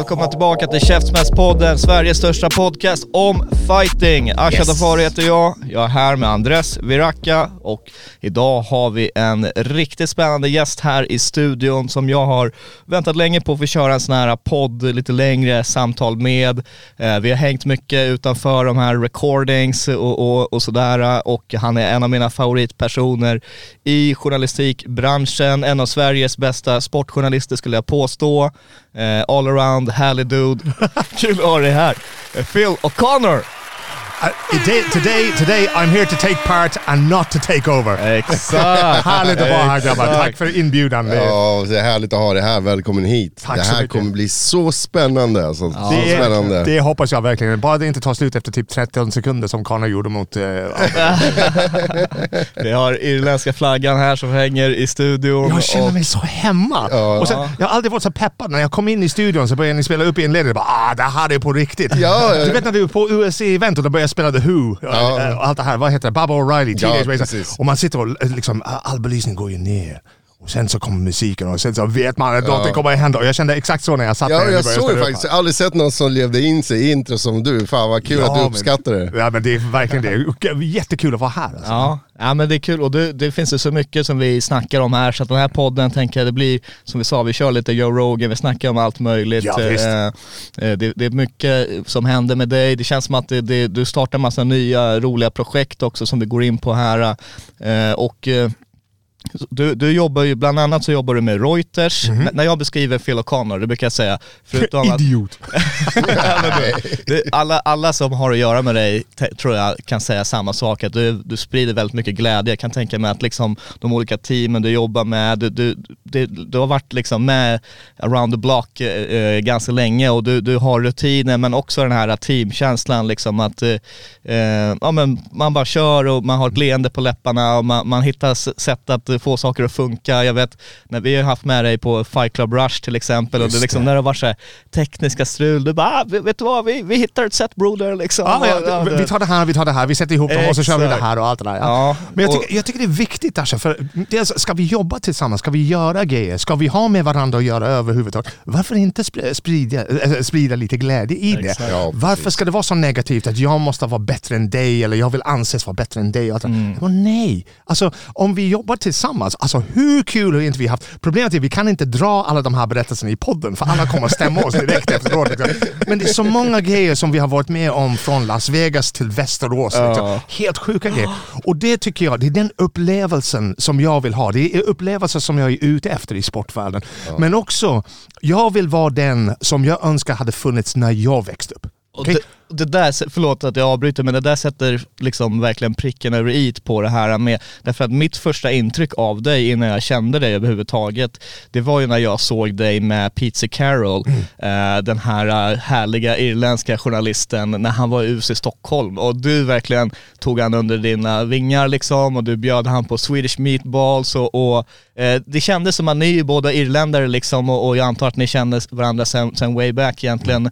Välkomna tillbaka till Käftsmällspodden, Sveriges största podcast om fighting. Asha Yes. Dafari heter jag, jag är här med Andres Viracka och idag har vi en riktigt spännande gäst här i studion som jag har väntat länge på för att köra en sån här podd, lite längre samtal med. Eh, vi har hängt mycket utanför de här recordings och, och, och sådär och han är en av mina favoritpersoner i journalistikbranschen, en av Sveriges bästa sportjournalister skulle jag påstå. Eh, all around, härlig dude. Kul att ha dig här. Phil O'Connor. Uh, today, today, today I'm here to take part and not to take over. Exakt. Härligt att vara här grabbar. Tack för inbjudan. Det Ja, det är härligt att ha dig här. Välkommen hit. Tack det så här mycket. kommer bli så spännande alltså. Så det, spännande. det hoppas jag verkligen. Bara det inte tar slut efter typ 13 sekunder som Connor gjorde mot... Uh, Vi har irländska flaggan här som hänger i studion. jag känner och- mig så hemma. Ja. och sen, jag har aldrig varit så peppad. När jag kom in i studion så började ni spela upp inledningen. Bara, ah, det här är på riktigt. Ja, ja. Du vet när du är på USC-event och de börjar spela The Who Ja. eh, allt det här. Vad heter det? Baba O'Reilly, Ja, Teenage precis. Och man sitter och eh, liksom, all belysning går ju ner. Och sen så kommer musiken och sen så vet man att någonting kommer att hända. Och jag kände exakt så när jag satt Ja, där. jag började såg faktiskt. Jag har aldrig sett någon som levde in sig i intro som du. Fan vad kul Ja, att du men- uppskattar det. Ja men det är verkligen det. Jättekul att vara här. Alltså. Ja, ja men det är kul och det, det finns ju så mycket som vi snackar om här så att den här podden tänker jag det blir, som vi sa, vi kör lite Joe Rogan, vi snackar om allt möjligt. Ja, visst. Eh, eh, det, det är mycket som händer med dig, det känns som att det, det, du startar massa nya roliga projekt också som vi går in på här. Eh, och du, du jobbar ju, bland annat så jobbar du med Reuters. Mhm. N- När jag beskriver Phil O'Connor, det brukar jag säga, förutom att Idiot. Alla, alla som har att göra med dig tror jag kan säga samma sak, att du, du sprider väldigt mycket glädje. Jag kan tänka mig att liksom, de olika teamen du jobbar med, du, du, du, du har varit liksom med around the block eh, eh, ganska länge och du, du har rutiner men också den här teamkänslan liksom att eh, eh, ja, men man bara kör och man har ett leende på läpparna och man, man hittar sätt att få saker att funka. Jag vet, när vi har haft med dig på Fight Club Rush till exempel och det liksom, det. när det var så här tekniska strul, du bara ah, vet du vad, vi, vi hittar ett sätt broder liksom. Ja, Och- ja, vi tar det här, vi tar det här, vi sätter ihop dem och så kör vi det här och allt det där. Ja. Ja, Men jag tycker, jag tycker det är viktigt Asha, för dels, ska vi jobba tillsammans, ska vi göra grejer, ska vi ha med varandra att göra överhuvudtaget, varför inte sp- sprida, äh, sprida lite glädje i det? Exakt. Ja, varför ska det vara så negativt att jag måste vara bättre än dig eller jag vill anses vara bättre än dig? Och? Mm. Nej, alltså om vi jobbar tillsammans, alltså hur kul har inte vi haft? Problemet är att vi kan inte dra alla de här berättelserna i podden för alla kommer att stämma oss direkt efteråt. Liksom. Men det är så många grejer som vi har varit med om från Las Vegas till Västerås. Liksom. Helt sjuka grejer. Och det tycker jag, det är den upplevelsen som jag vill ha. Det är upplevelser som jag är ute efter i sportvärlden. Men också, jag vill vara den som jag önskar hade funnits när jag växte upp. Okej? Det, där, förlåt att jag avbryter, men det där sätter liksom verkligen pricken över i på det här med, därför att mitt första intryck av dig innan jag kände dig överhuvudtaget, det var ju när jag såg dig med Pizza Carroll, Mm. eh, den här eh, härliga irländska journalisten, när han var i US i Stockholm och du verkligen tog han under dina vingar liksom och du bjöd han på Swedish meatballs och, och eh, det kändes som att ni är båda irländare liksom och, och jag antar att ni kände varandra sen, sen way back egentligen.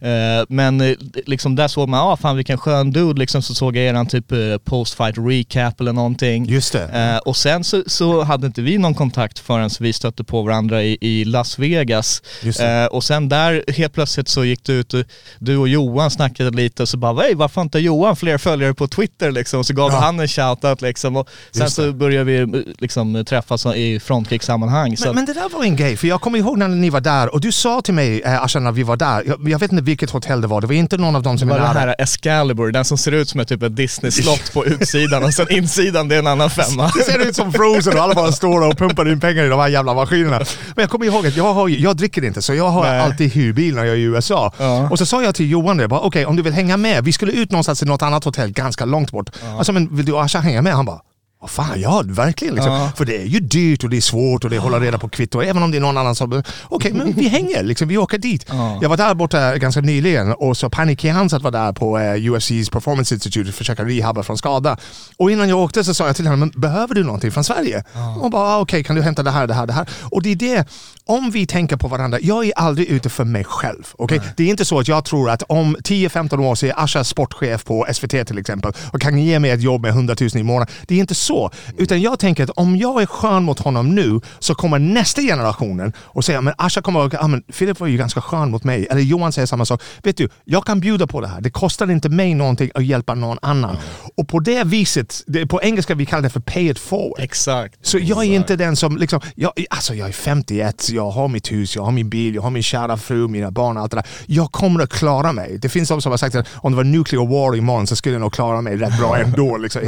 Eh, men eh, liksom där såg man, ja ah, fan vilken skön dude liksom, så såg jag eran typ eh, post-fight recap eller någonting. Just det. Eh, och sen så, så hade inte vi någon kontakt förrän vi stötte på varandra i, i Las Vegas. Eh, och sen där helt plötsligt så gick du ut, du och Johan snackade lite och så bara, "Hej, varför inte Johan fler följare på Twitter liksom? Och så gav Ja. han en shoutout liksom. Och sen Just det. så började vi liksom träffas i frontkrigssammanhang. Så Men, men det där var en grej, för jag kommer ihåg när ni var där och du sa till mig, eh, Asha, när vi var där, jag, jag vet inte vilket hotell det var, det var inte någon av de som Det var den här Excalibur, den som ser ut som ett, typ ett Disney-slott på utsidan och sen insidan det är en annan femma. Det ser ut som Frozen och alla bara står och pumpar in pengar i de här jävla maskinerna. Men jag kommer ihåg att jag, har, jag dricker inte så jag har Nej. alltid hyrbil när jag är i USA. Ja. Och så sa jag till Johan det, okej om du vill hänga med, vi skulle ut någonstans till något annat hotell ganska långt bort. Alltså men vill du och Asha hänga med? Han bara vad fan, ja verkligen. Liksom. Ja. För det är ju dyrt och det är svårt och det är hålla reda på kvitto. Även om det är någon annan som... Okej, men vi hänger. Liksom, vi åker dit. Ja. Jag var där borta ganska nyligen och så Pani Kiansat var där på eh, UFC's Performance Institute och försöka rehabba från skada. Och innan jag åkte så sa jag till henne, men behöver du någonting från Sverige? Och bara, ah, okej kan du hämta det här, det här, det här. Och det är det, om vi tänker på varandra, jag är aldrig ute för mig själv. okej? Det är inte så att jag tror att om 10-15 år så är Asha sportchef på SVT till exempel och kan ge mig ett jobb med 100 000 i månaden. Det är inte så. Utan jag tänker att om jag är skön mot honom nu så kommer nästa generationen och säga men Asha kommer att ah, men Filip var ju ganska skön mot mig. Eller Johan säger samma sak. Vet du, jag kan bjuda på det här. Det kostar inte mig någonting att hjälpa någon annan. Och på det viset, det, på engelska vi kallar det för pay it forward. Exakt. Så jag är inte den som, liksom, jag, alltså jag är 51, jag har mitt hus, jag har min bil, jag har min kära fru, mina barn och allt det där. Jag kommer att klara mig. Det finns de som har sagt att om det var nuclear war imorgon så skulle jag nog klara mig rätt bra ändå. Liksom,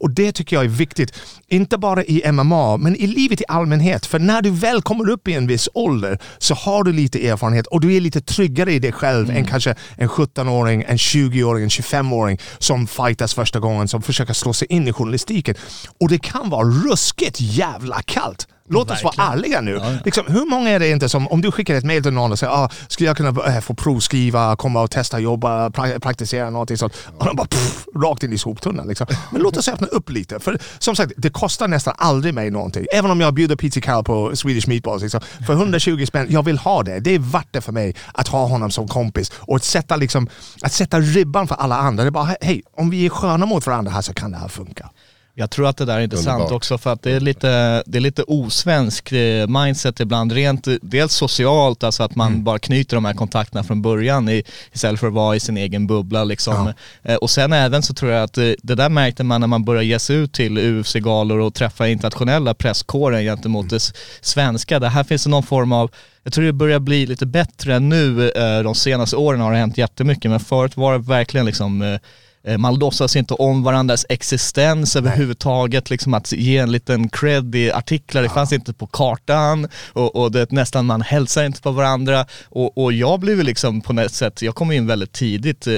och det tycker jag är viktigt. Inte bara i MMA, men i livet i allmänhet. För när du väl kommer upp i en viss ålder så har du lite erfarenhet och du är lite tryggare i dig själv än kanske en 17-åring, en 20-åring, en 25-åring som fightas första gången, som försöker slå sig in i journalistiken. Och det kan vara ruskigt jävla kallt. Låt oss vara ärliga nu. Liksom, hur många är det inte som, om du skickar ett mail till någon och säger ah, skulle jag kunna äh, få provskriva, komma och testa, jobba, pra praktisera någonting sånt. Och de bara pff, rakt in i soptunnan. Liksom. Men låt oss öppna upp lite. För som sagt, det kostar nästan aldrig mig någonting. Även om jag bjuder Pizza Carol på Swedish Meatballs. Liksom. För 120 spänn, jag vill ha det. Det är värt det för mig att ha honom som kompis. Och att sätta, liksom, att sätta ribban för alla andra. Det är bara, hej, om vi är sköna mot varandra här så kan det här funka. Jag tror att det där är intressant Underbart. också för att det är lite, det är lite osvensk eh, mindset ibland. Rent, eh, dels socialt, alltså att man Mm. bara knyter de här kontakterna från början i, istället för att vara i sin egen bubbla liksom. Eh, Och sen även så tror jag att eh, det där märkte man när man började ge sig ut till UFC-galor och träffa internationella presskåren gentemot det s- svenska. Det här finns det någon form av jag tror det börjar bli lite bättre nu. De senaste åren har det hänt jättemycket men förut var det verkligen liksom Man låtsas inte om varandras existens överhuvudtaget, liksom att ge en liten cred i artiklar, det fanns inte på kartan och, och det nästan man hälsar inte på varandra. Och, och jag blev liksom på något sätt, jag kom in väldigt tidigt, eh,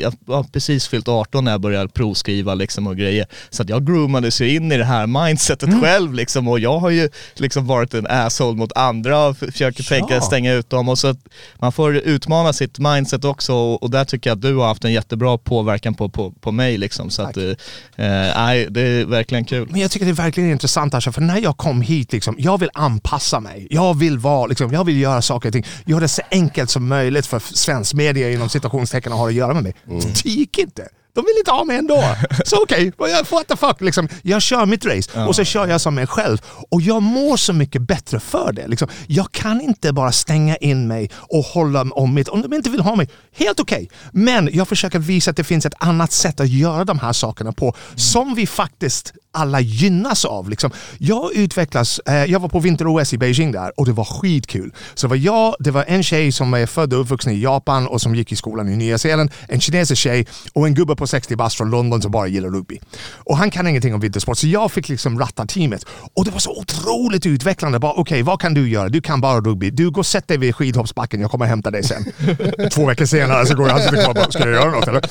jag har precis fyllt 18 när jag började provskriva liksom och grejer, så att jag groomades ju in i det här mindsetet själv liksom. Och jag har ju liksom varit en asshole mot andra och försöker tänka stänga ut dem. Och så att man får utmana sitt mindset också. Och, och där tycker jag att du har haft en jättebra påverkan på, på, på mig liksom så att, eh, eh, det är verkligen kul. Men jag tycker det är verkligen intressant Asha, för när jag kom hit, liksom, jag vill anpassa mig. Jag vill, vara, liksom, jag vill göra saker och ting, göra det så enkelt som möjligt för svensk media inom citationstecken att ha att göra med mig. Det gick inte. De vill inte ha mig ändå. Så okej, okay, what the fuck. Liksom, jag kör mitt race och så kör jag som mig själv. Och jag mår så mycket bättre för det. Liksom, jag kan inte bara stänga in mig och hålla om mitt... Om de inte vill ha mig, helt okej. Men jag försöker visa att det finns ett annat sätt att göra de här sakerna på som vi faktiskt alla gynnas av. Liksom. Jag utvecklas, eh, jag var på vinter-OS i Beijing där och det var skitkul. Så det var jag, det var en tjej som är född och uppvuxen i Japan och som gick i skolan i Nya Zeeland, en kinesisk tjej och en gubbe på 60 bast från London som bara gillar rugby. Och han kan ingenting om vintersport så jag fick liksom ratta teamet. Och det var så otroligt utvecklande. Bara Okej, vad kan du göra? Du kan bara rugby. Du går och sätt dig vid skidhoppsbacken, jag kommer hämta dig sen. Två veckor senare så går jag och bara, ska jag göra något eller?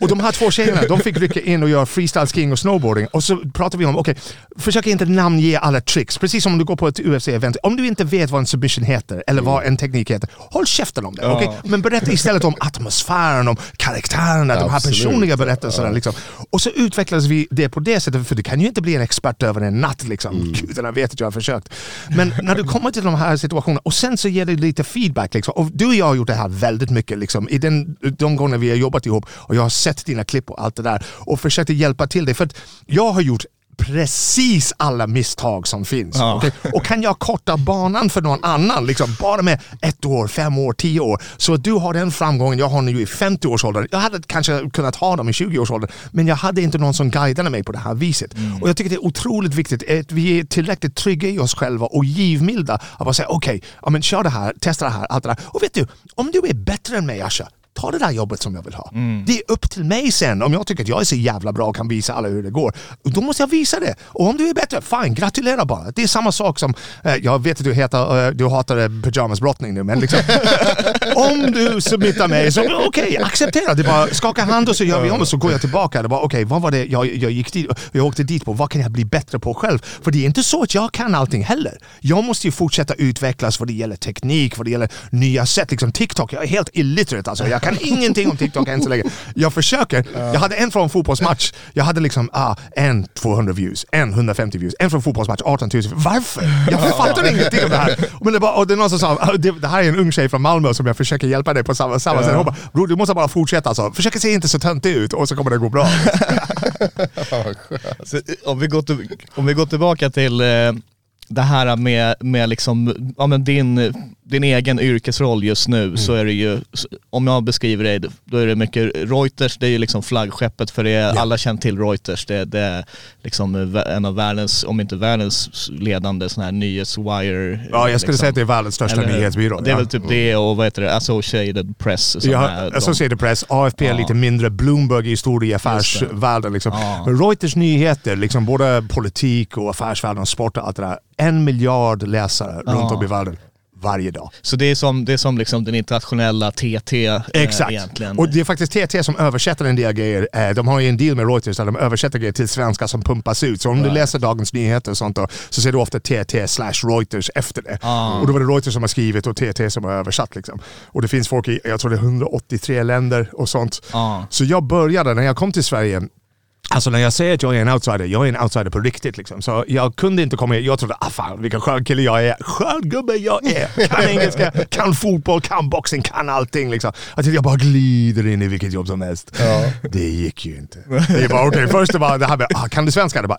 Och de här två tjejerna, de fick rycka in och göra freestyle skiing och snowboarding. Och så pratar vi om, okej, försök inte namnge alla tricks. Precis som om du går på ett UFC-event. Om du inte vet vad en submission heter eller vad en teknik heter, håll käften om det. okej? Men berätta istället om atmosfären, om karaktärerna, de här Absolut. personliga berättelserna. Liksom. Och så utvecklades vi det på det sättet, för du kan ju inte bli en expert över en natt. Liksom. Gudarna vet att jag har försökt. Men när du kommer till de här situationerna och sen så ger det lite feedback. Liksom. Och du och jag har gjort det här väldigt mycket. Liksom. I den, de gånger vi har jobbat ihop och jag har sett dina klipp och allt det där och försökt hjälpa till dig. För att jag har gjort precis alla misstag som finns. Ja. okej? Och kan jag korta banan för någon annan, liksom, bara med ett år, fem år, tio år, så att du har den framgången jag har nu i 50-årsåldern. Jag hade kanske kunnat ha dem i 20-årsåldern, men jag hade inte någon som guidade mig på det här viset. Och Jag tycker det är otroligt viktigt att vi är tillräckligt trygga i oss själva och givmilda. Att bara säga okej, ja, men kör det här, testa det här, allt det där. Och vet du, om du är bättre än mig Asha, ta det där jobbet som jag vill ha. Det är upp till mig sen. Om jag tycker att jag är så jävla bra och kan visa alla hur det går, då måste jag visa det. Och om du är bättre, fine, gratulera bara. Det är samma sak som, eh, jag vet att du, heter, eh, du hatar eh, pyjamasbrottning nu, men liksom, om du submittar mig så okej, acceptera. Det är bara skaka hand och så gör vi om och så går jag tillbaka. Det var okej, vad var det jag, jag gick dit, jag åkte dit på, vad kan jag bli bättre på själv? För det är inte så att jag kan allting heller. Jag måste ju fortsätta utvecklas vad det gäller teknik, vad det gäller nya sätt. Liksom TikTok, jag är helt illiterate alltså. Jag kan ingenting om TikTok än så länge. Jag försöker. Jag hade en från fotbollsmatch. Jag hade liksom ah, en 200 views, en 150 views, en från fotbollsmatch 18 000. Varför? Jag fattar ingenting om det här. Men det, bara, och det är någon som sa, ah, det, här är en ung tjej från Malmö som jag försöker hjälpa dig på samma, samma sätt. Hon bara, bror du måste bara fortsätta alltså. Försöka se inte så töntig ut och så kommer det gå bra. Så, eh, om, vi går till, om vi går tillbaka till eh, det här med, med liksom, ja, men din, din egen yrkesroll just nu så är det ju, om jag beskriver dig, då är det mycket Reuters, det är ju liksom flaggskeppet för det, alla känner till Reuters, det, det är liksom en av världens, om inte världens ledande sån här nyhetswire. Ja, jag skulle liksom. säga att det är världens största Eller- nyhetsbyrå. Det är Ja. väl typ det och vad heter det, Associated Press. Ja, är de- Associated Press, AFP är Ja. lite mindre, Bloomberg är stor i affärsvärlden. Liksom. Ja. Reuters nyheter, liksom både politik och affärsvärlden och sport och allt det där. En miljard läsare runt om i världen varje dag. Så det är som, det är som liksom den internationella TT eh, Exakt. egentligen. Och det är faktiskt TT som översätter en del grejer. Eh, De har ju en deal med Reuters där de översätter grejer till svenska som pumpas ut. Så om du läser Dagens Nyheter och sånt då, så ser du ofta TT slash Reuters efter det. Ah. Och då var det Reuters som har skrivit och TT som har översatt. Liksom. Och det finns folk i, jag tror det är 183 länder och sånt. Ah. Så jag började, när jag kom till Sverige, Alltså när jag säger att jag är en outsider, jag är en outsider på riktigt. Liksom. Så jag kunde inte komma Jag trodde, ah fan vilken skön kille jag är. Skön gubbe jag är. Kan engelska, kan fotboll, kan boxning, kan allting. Liksom. Att jag bara glider in i vilket jobb som helst. Det gick ju inte. Det var okej, först det var det här med, ah, kan du svenska? Det bara,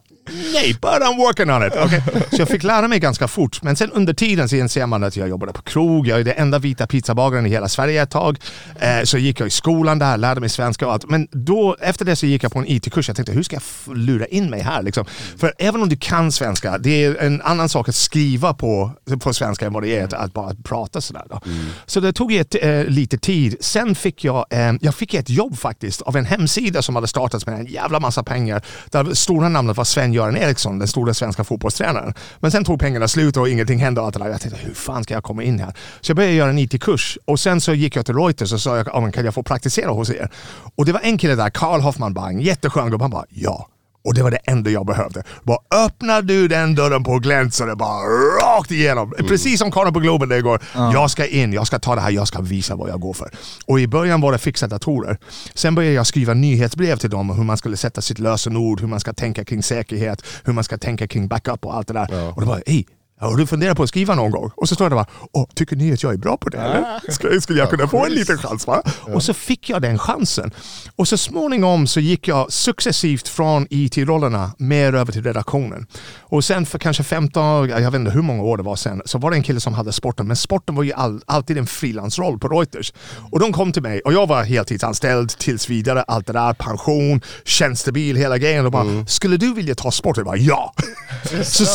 nej, but I'm working on it. Okay. Så jag fick lära mig ganska fort. Men sen under tiden så inser man att jag jobbade på krog, jag är den enda vita pizzabagaren i hela Sverige ett tag. Eh, så gick jag i skolan där, lärde mig svenska och allt. Men då, efter det så gick jag på en IT-kurs. Jag tänkte, hur ska jag lura in mig här? Liksom? För även om du kan svenska, det är en annan sak att skriva på, på svenska än vad det är att, att bara prata sådär. Då. Så det tog ett, eh, lite tid. Sen fick jag, eh, jag fick ett jobb faktiskt av en hemsida som hade startats med en jävla massa pengar. Där stora namnet var Sven-Göran Eriksson, den stora svenska fotbollstränaren. Men sen tog pengarna slut och ingenting hände och allt det där. Jag tänkte, hur fan ska jag komma in här? Så jag började göra en IT-kurs och sen så gick jag till Reuters och sa, jag, "Ja, men kan jag få praktisera hos er? Och det var en kille där, Karl Hoffman Bang, jätteskön gubbe. Han bara, ja. Och det var det enda jag behövde. Bara öppnar du den dörren på glänt så det bara rakt igenom. Precis som Karla på Globen det går. Jag ska in, jag ska ta det här, jag ska visa vad jag går för. Och i början var det fixa datorer. Sen började jag skriva nyhetsbrev till dem om hur man skulle sätta sitt lösenord, hur man ska tänka kring säkerhet, hur man ska tänka kring backup och allt det där. Och det var, ej, har du funderat på att skriva någon gång? Och så står det bara, Åh, tycker ni att jag är bra på det eller? Skulle, skulle jag kunna få en liten chans va? Och så fick jag den chansen. Och så småningom så gick jag successivt från IT-rollerna mer över till redaktionen. Och sen för kanske 15, jag vet inte hur många år det var sen, så var det en kille som hade sporten. Men sporten var ju all, alltid en frilansroll på Reuters. Och de kom till mig och jag var heltidsanställd tills vidare, allt det där, pension, tjänstebil, hela grejen. Och bara, skulle du vilja ta sport? Jag bara, ja! så,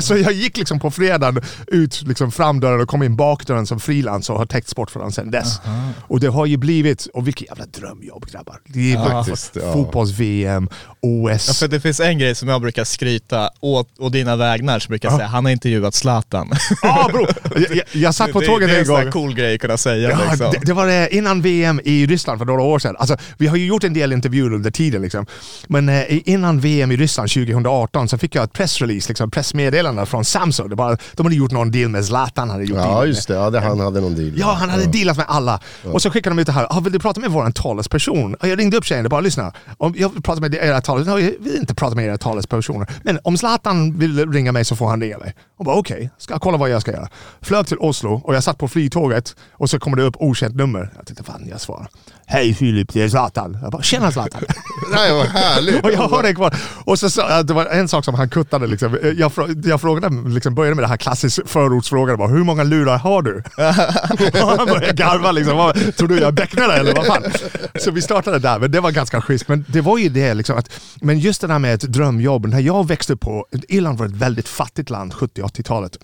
så jag gick liksom på fredagen ut liksom framdörren och kom in bakdörren som frilans och har täckt sportförhållanden sedan dess. Och det har ju blivit, och vilket jävla drömjobb grabbar. Det är Faktiskt, ja. fotbolls-VM, OS. Ja, för det finns en grej som jag brukar skryta åt, och dina vägnar, så brukar jag säga han har intervjuat Zlatan. ah, bro. jag, jag, jag satt på det, tåget det är en en sån här gång. cool grej att kunna säga. Ja, liksom. det, det var det innan VM i Ryssland för några år sedan. Alltså, vi har ju gjort en del intervjuer under tiden. Liksom. Men eh, innan VM i Ryssland 2018 så fick jag ett pressrelease, liksom, pressmeddelande från Samsung. Det var, de hade gjort någon deal med Zlatan. Hade gjort Ja just det, ja, det han hade någon deal. Ja, han hade dealat med alla. Och så skickade de ut det här. Ah, vill du prata med vår talesperson? Jag ringde upp tjejen och bara lyssna. Om jag vill prata med era talespersoner. Jag vill inte prata med era talespersoner. Men om Zlatan vill ringa mig så får han ringa mig. Och bara okej, ska jag kolla vad jag ska göra. Flög till Oslo och jag satt på flygtåget och så kommer det upp okänt nummer. Jag tänkte fan jag svarar. Hej Filip, det är Zlatan. Jag bara tjena Zlatan. Nej vad härligt. Och jag har det kvar. Och så, sa- det var en sak som han kuttade. Liksom. Jag, frå- jag frågade, liksom, började med det här klassiska förortsfrågan. Bara, Hur många lurar har du? och han började garva. Liksom. Tror du jag är becknare eller vad fan? Så vi startade där, men det var ganska schysst. Men det var ju det, liksom, att, men just det där med ett drömjobb. När jag växte upp på, Irland var ett väldigt fattigt land, 70-80-talet.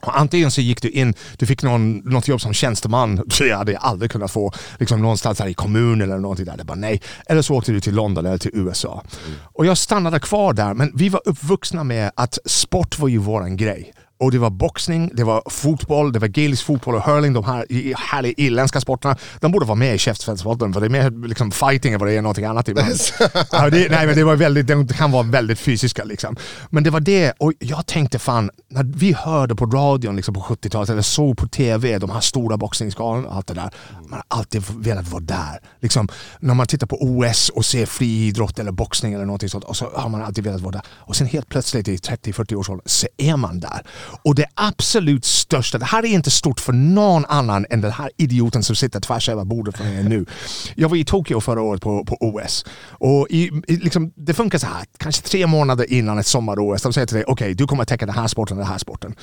Och antingen så gick du in, du fick någon, något jobb som tjänsteman, så jag hade jag aldrig kunnat få liksom någonstans här i kommunen eller någonting där. Det bara nej. Eller så åkte du till London eller till USA. Och jag stannade kvar där, men vi var uppvuxna med att sport var ju våran grej. Och det var boxning, det var fotboll, det var gaelisk fotboll och hurling, de här härliga irländska sporterna. De borde vara med i käftsmällspodden för det är mer liksom fighting än vad det är någonting annat ibland. ja, det, nej, men det, var väldigt, det kan vara väldigt fysiska liksom. Men det var det, och jag tänkte fan, när vi hörde på radion liksom på 70-talet eller såg på TV de här stora boxningsgalorna och allt det där. Man har alltid velat vara där. Liksom, när man tittar på OS och ser friidrott eller boxning eller någonting sånt och så har man alltid velat vara där. Och sen helt plötsligt i 30-40 års ålder så är man där. Och det absolut största, det här är inte stort för någon annan än den här idioten som sitter tvärs över bordet från er nu. Jag var i Tokyo förra året på, på OS. Och i, liksom, det funkar så här, kanske tre månader innan ett sommar-OS. De säger till dig, okej du kommer att täcka den här sporten och den här sporten.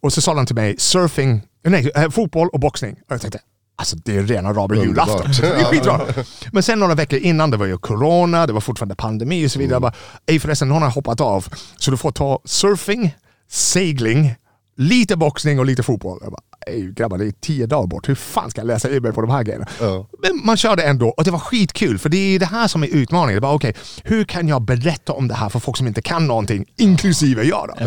Och så sa de till mig, surfing, nej, eh, fotboll och boxning. Och jag tänkte, Alltså det är rena rama julafton. Men sen några veckor innan, det var ju corona, det var fortfarande pandemi och så vidare. Jag bara, Ej förresten, någon har hoppat av. Så du får ta surfing, segling, lite boxning och lite fotboll. Jag bara, Grabbar, det är tio dagar bort. Hur fan ska jag läsa mig på de här grejerna? Ja. Men man körde ändå och det var skitkul för det är det här som är utmaningen. Det var okej, hur kan jag berätta om det här för folk som inte kan någonting, inklusive jag då?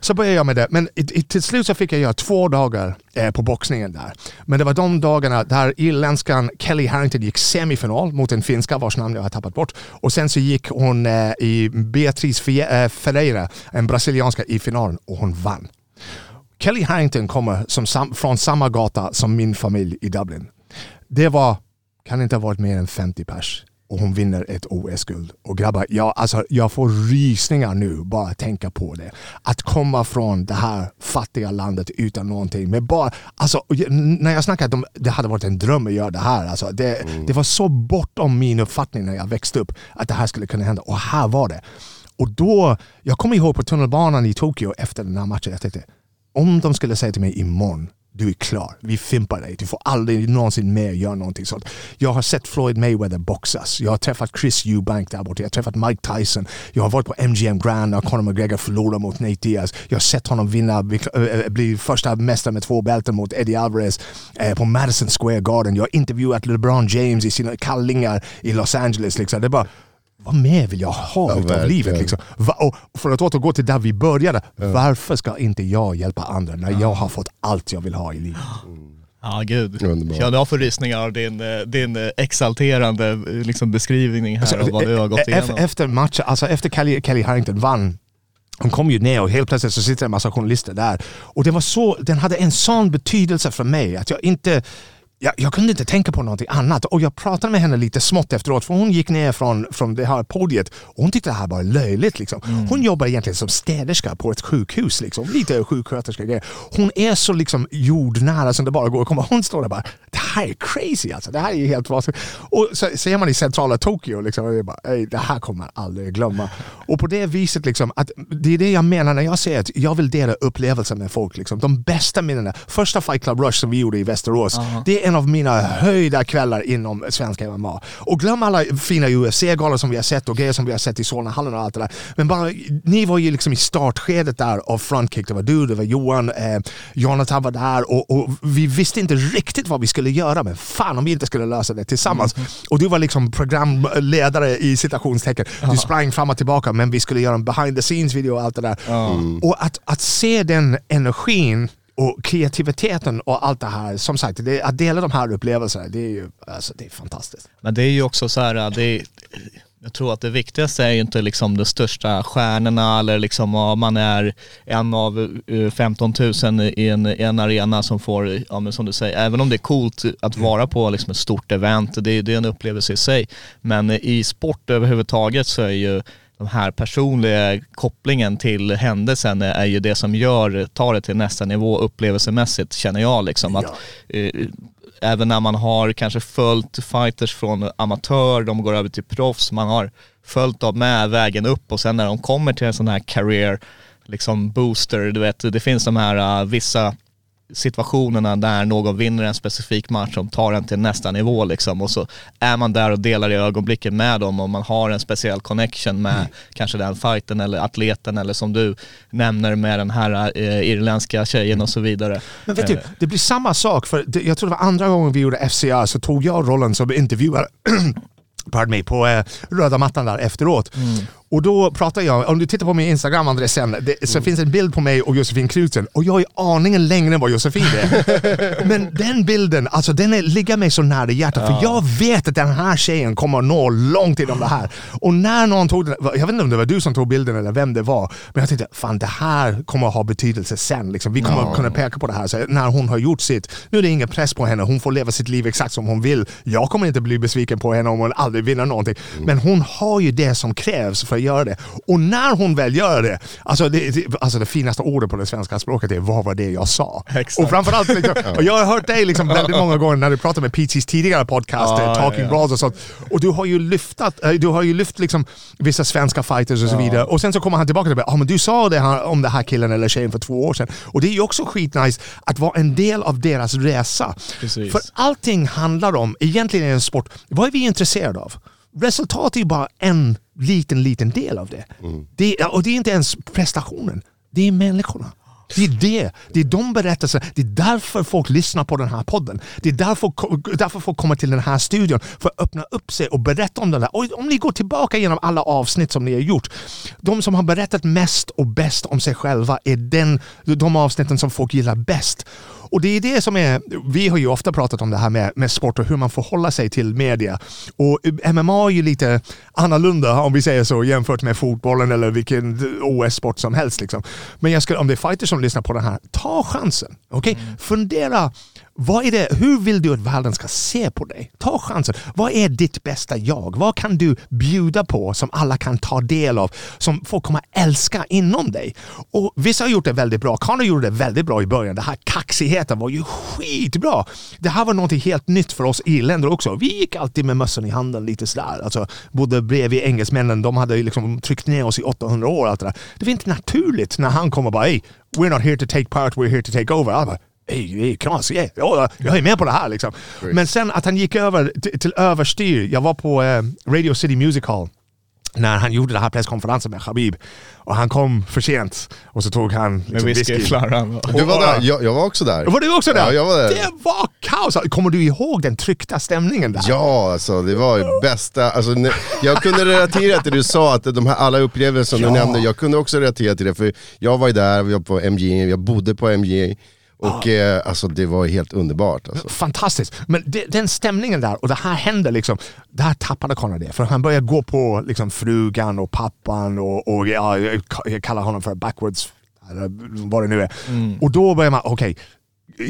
Så började jag med det, men i, i, till slut så fick jag göra två dagar eh, på boxningen där. Men det var de dagarna där irländskan Kelly Harrington gick semifinal mot en finska vars namn jag har tappat bort. Och sen så gick hon eh, i Beatrice Fe- eh, Ferreira, en brasilianska, i finalen och hon vann. Kelly Harrington kommer som sam, från samma gata som min familj i Dublin. Det var, kan inte ha varit mer än 50 pers och hon vinner ett OS-guld. Och grabbar, jag, alltså, jag får rysningar nu bara att tänka på det. Att komma från det här fattiga landet utan någonting. Men bara, alltså, när jag snackar om det hade varit en dröm att göra det här. Alltså, det, det var så bortom min uppfattning när jag växte upp att det här skulle kunna hända. Och här var det. Och då, jag kommer ihåg på tunnelbanan i Tokyo efter den här matchen, jag tänkte om de skulle säga till mig imorgon, du är klar, vi fimpar dig, du får aldrig någonsin mer göra någonting sånt. Jag har sett Floyd Mayweather boxas, jag har träffat Chris Eubank där borta, jag har träffat Mike Tyson, jag har varit på MGM Grand när Conor McGregor förlorade mot Nate Diaz, jag har sett honom vinna, bli, eh, eh, första mästare med två bälten mot Eddie Alvarez eh, på Madison Square Garden, jag har intervjuat LeBron James i sina kallingar i Los Angeles. Liksom. Det är bara, vad mer vill jag ha Ja, utav verkligen. livet? Liksom? Och för att återgå till där vi började, varför ska inte jag hjälpa andra när jag har fått allt jag vill ha i livet? Ja gud. Underbart. Ja, du har förrysningar av din, eh, din eh, exalterande eh, liksom, beskrivning här av vad du har gått igenom. Efter matchen, alltså efter Kelly, Kelly Harrington vann hon kom ju ner och helt plötsligt så sitter en massa journalister där. Och det var så, den hade en sån betydelse för mig att jag inte jag, jag kunde inte tänka på någonting annat. Och jag pratade med henne lite smått efteråt för hon gick ner från, från det här podiet och hon tyckte det här var löjligt. Liksom. Hon jobbar egentligen som städerska på ett sjukhus. Liksom. Lite sjuksköterska grejer. Hon är så liksom jordnära som det bara går att komma. Hon står där bara, det här är crazy alltså. Det här är helt vansinnigt. Och så ser man i centrala Tokyo, liksom, och det, är bara, "Ey, det här kommer jag aldrig glömma. Och på det viset, liksom, att det är det jag menar när jag säger att jag vill dela upplevelser med folk. Liksom. De bästa minnena. Första Fight Club Rush som vi gjorde i Västerås, det är en av mina höjda kvällar inom svenska MMA. Och glöm alla fina UFC-galor som vi har sett och grejer som vi har sett i Solnahallen och allt det där. Men bara, ni var ju liksom i startskedet där av Frontkick. Det var du, det var Johan, eh, Jonathan var där och, och vi visste inte riktigt vad vi skulle göra men fan om vi inte skulle lösa det tillsammans. Och du var liksom programledare i citationstecken. Du sprang fram och tillbaka men vi skulle göra en behind the scenes video och allt det där. Och att, att se den energin och kreativiteten och allt det här, som sagt, det, att dela de här upplevelserna, det är ju alltså, det är fantastiskt. Men det är ju också så här, det är, jag tror att det viktigaste är ju inte liksom de största stjärnorna eller liksom om man är en av eh, 15 000 i en, i en arena som får, ja men som du säger, även om det är coolt att vara på liksom ett stort event, det, det är en upplevelse i sig. Men i sport överhuvudtaget så är ju de här personliga kopplingen till händelsen är ju det som gör, tar det till nästa nivå upplevelsemässigt känner jag liksom. Att, eh, även när man har kanske följt fighters från amatör, de går över till proffs, man har följt dem med vägen upp och sen när de kommer till en sån här career liksom booster, du vet, det finns de här uh, vissa situationerna där någon vinner en specifik match som tar en till nästa nivå liksom och så är man där och delar i ögonblicken med dem och man har en speciell connection med Mm. kanske den fighten eller atleten eller som du nämner med den här eh, irländska tjejen och så vidare. Men vet du, det blir samma sak för det, jag tror det var andra gången vi gjorde FCA så tog jag rollen som intervjuare pardon me, på eh, röda mattan där efteråt. Och då pratar jag, om du tittar på min Instagram sen, det, så finns en bild på mig och Josefin Knutsen och jag är aningen längre än vad Josefin är. Men den bilden, alltså den är, ligger mig så nära hjärtat för jag vet att den här tjejen kommer att nå långt inom det här. Och när någon tog den, jag vet inte om det var du som tog bilden eller vem det var, men jag tänkte fan det här kommer att ha betydelse sen. Liksom. Vi kommer att kunna peka på det här. Så när hon har gjort sitt, nu är det ingen press på henne, hon får leva sitt liv exakt som hon vill. Jag kommer inte bli besviken på henne om hon aldrig vinner någonting. Men hon har ju det som krävs för göra det. Och när hon väl gör det, alltså det, det, alltså det finaste ordet på det svenska språket är vad var det jag sa? Exakt. Och framförallt, liksom, och jag har hört dig liksom väldigt många gånger när du pratar med PTs tidigare podcast, eh, Talking Bras och sånt. Och du har ju lyftat, eh, du har ju lyft liksom vissa svenska fighters och så vidare. Och sen så kommer han tillbaka och säger ah, men du sa det här, om den här killen eller tjejen för två år sedan. Och det är ju också skitnice att vara en del av deras resa. Precis. För allting handlar om, egentligen är en sport, vad är vi intresserade av? Resultat är bara en liten, liten del av det. det. Och det är inte ens prestationen, det är människorna. Det är det. Det är de berättelserna. Det är därför folk lyssnar på den här podden. Det är därför, därför folk kommer till den här studion. För att öppna upp sig och berätta om det där. Och om ni går tillbaka genom alla avsnitt som ni har gjort. De som har berättat mest och bäst om sig själva är den, de avsnitten som folk gillar bäst. Och det är det som är, vi har ju ofta pratat om det här med, med sport och hur man förhåller sig till media. Och MMA är ju lite annorlunda om vi säger så jämfört med fotbollen eller vilken OS-sport som helst. Liksom. Men jag skulle, om det är fighters som lyssnar på den här, ta chansen. Okay? Fundera, vad är det, hur vill du att världen ska se på dig? Ta chansen. Vad är ditt bästa jag? Vad kan du bjuda på som alla kan ta del av? Som folk kommer älska inom dig. Och Vissa har gjort det väldigt bra. Connor gjorde det väldigt bra i början. Det här kaxigheten var ju skitbra. Det här var något helt nytt för oss irländare också. Vi gick alltid med mössan i handen lite sådär. Alltså, bodde bredvid engelsmännen. De hade liksom tryckt ner oss i 800 år. Allt det, där. det var inte naturligt när han kom och bara hey, we're not here to take part, we're here to take over. Alla bara, Hej, hej, knas, yeah. ja, jag är med på det här liksom. Men sen att han gick över till, till överstyr. Jag var på eh, Radio City Music Hall när han gjorde den här presskonferensen med Habib. Och han kom för sent och så tog han Med liksom, whisky. Du var där, jag, jag var också där. Var du också där? Ja, jag var där. Det var kaos! Kommer du ihåg den tryckta stämningen där? Ja, alltså det var ju bästa. Alltså, jag kunde relatera till det du sa, att de här alla upplevelser som Ja. du nämnde, jag kunde också relatera till det. För jag var ju där, vi var på MGA, jag bodde på MGA. Och eh, alltså det var helt underbart. Alltså. Fantastiskt. Men det, den stämningen där och det här hände liksom. Där tappade Conor det. För han började gå på liksom frugan och pappan och, och ja, jag kallar honom för backwards, vad det nu är. Och då börjar man, okej. eh,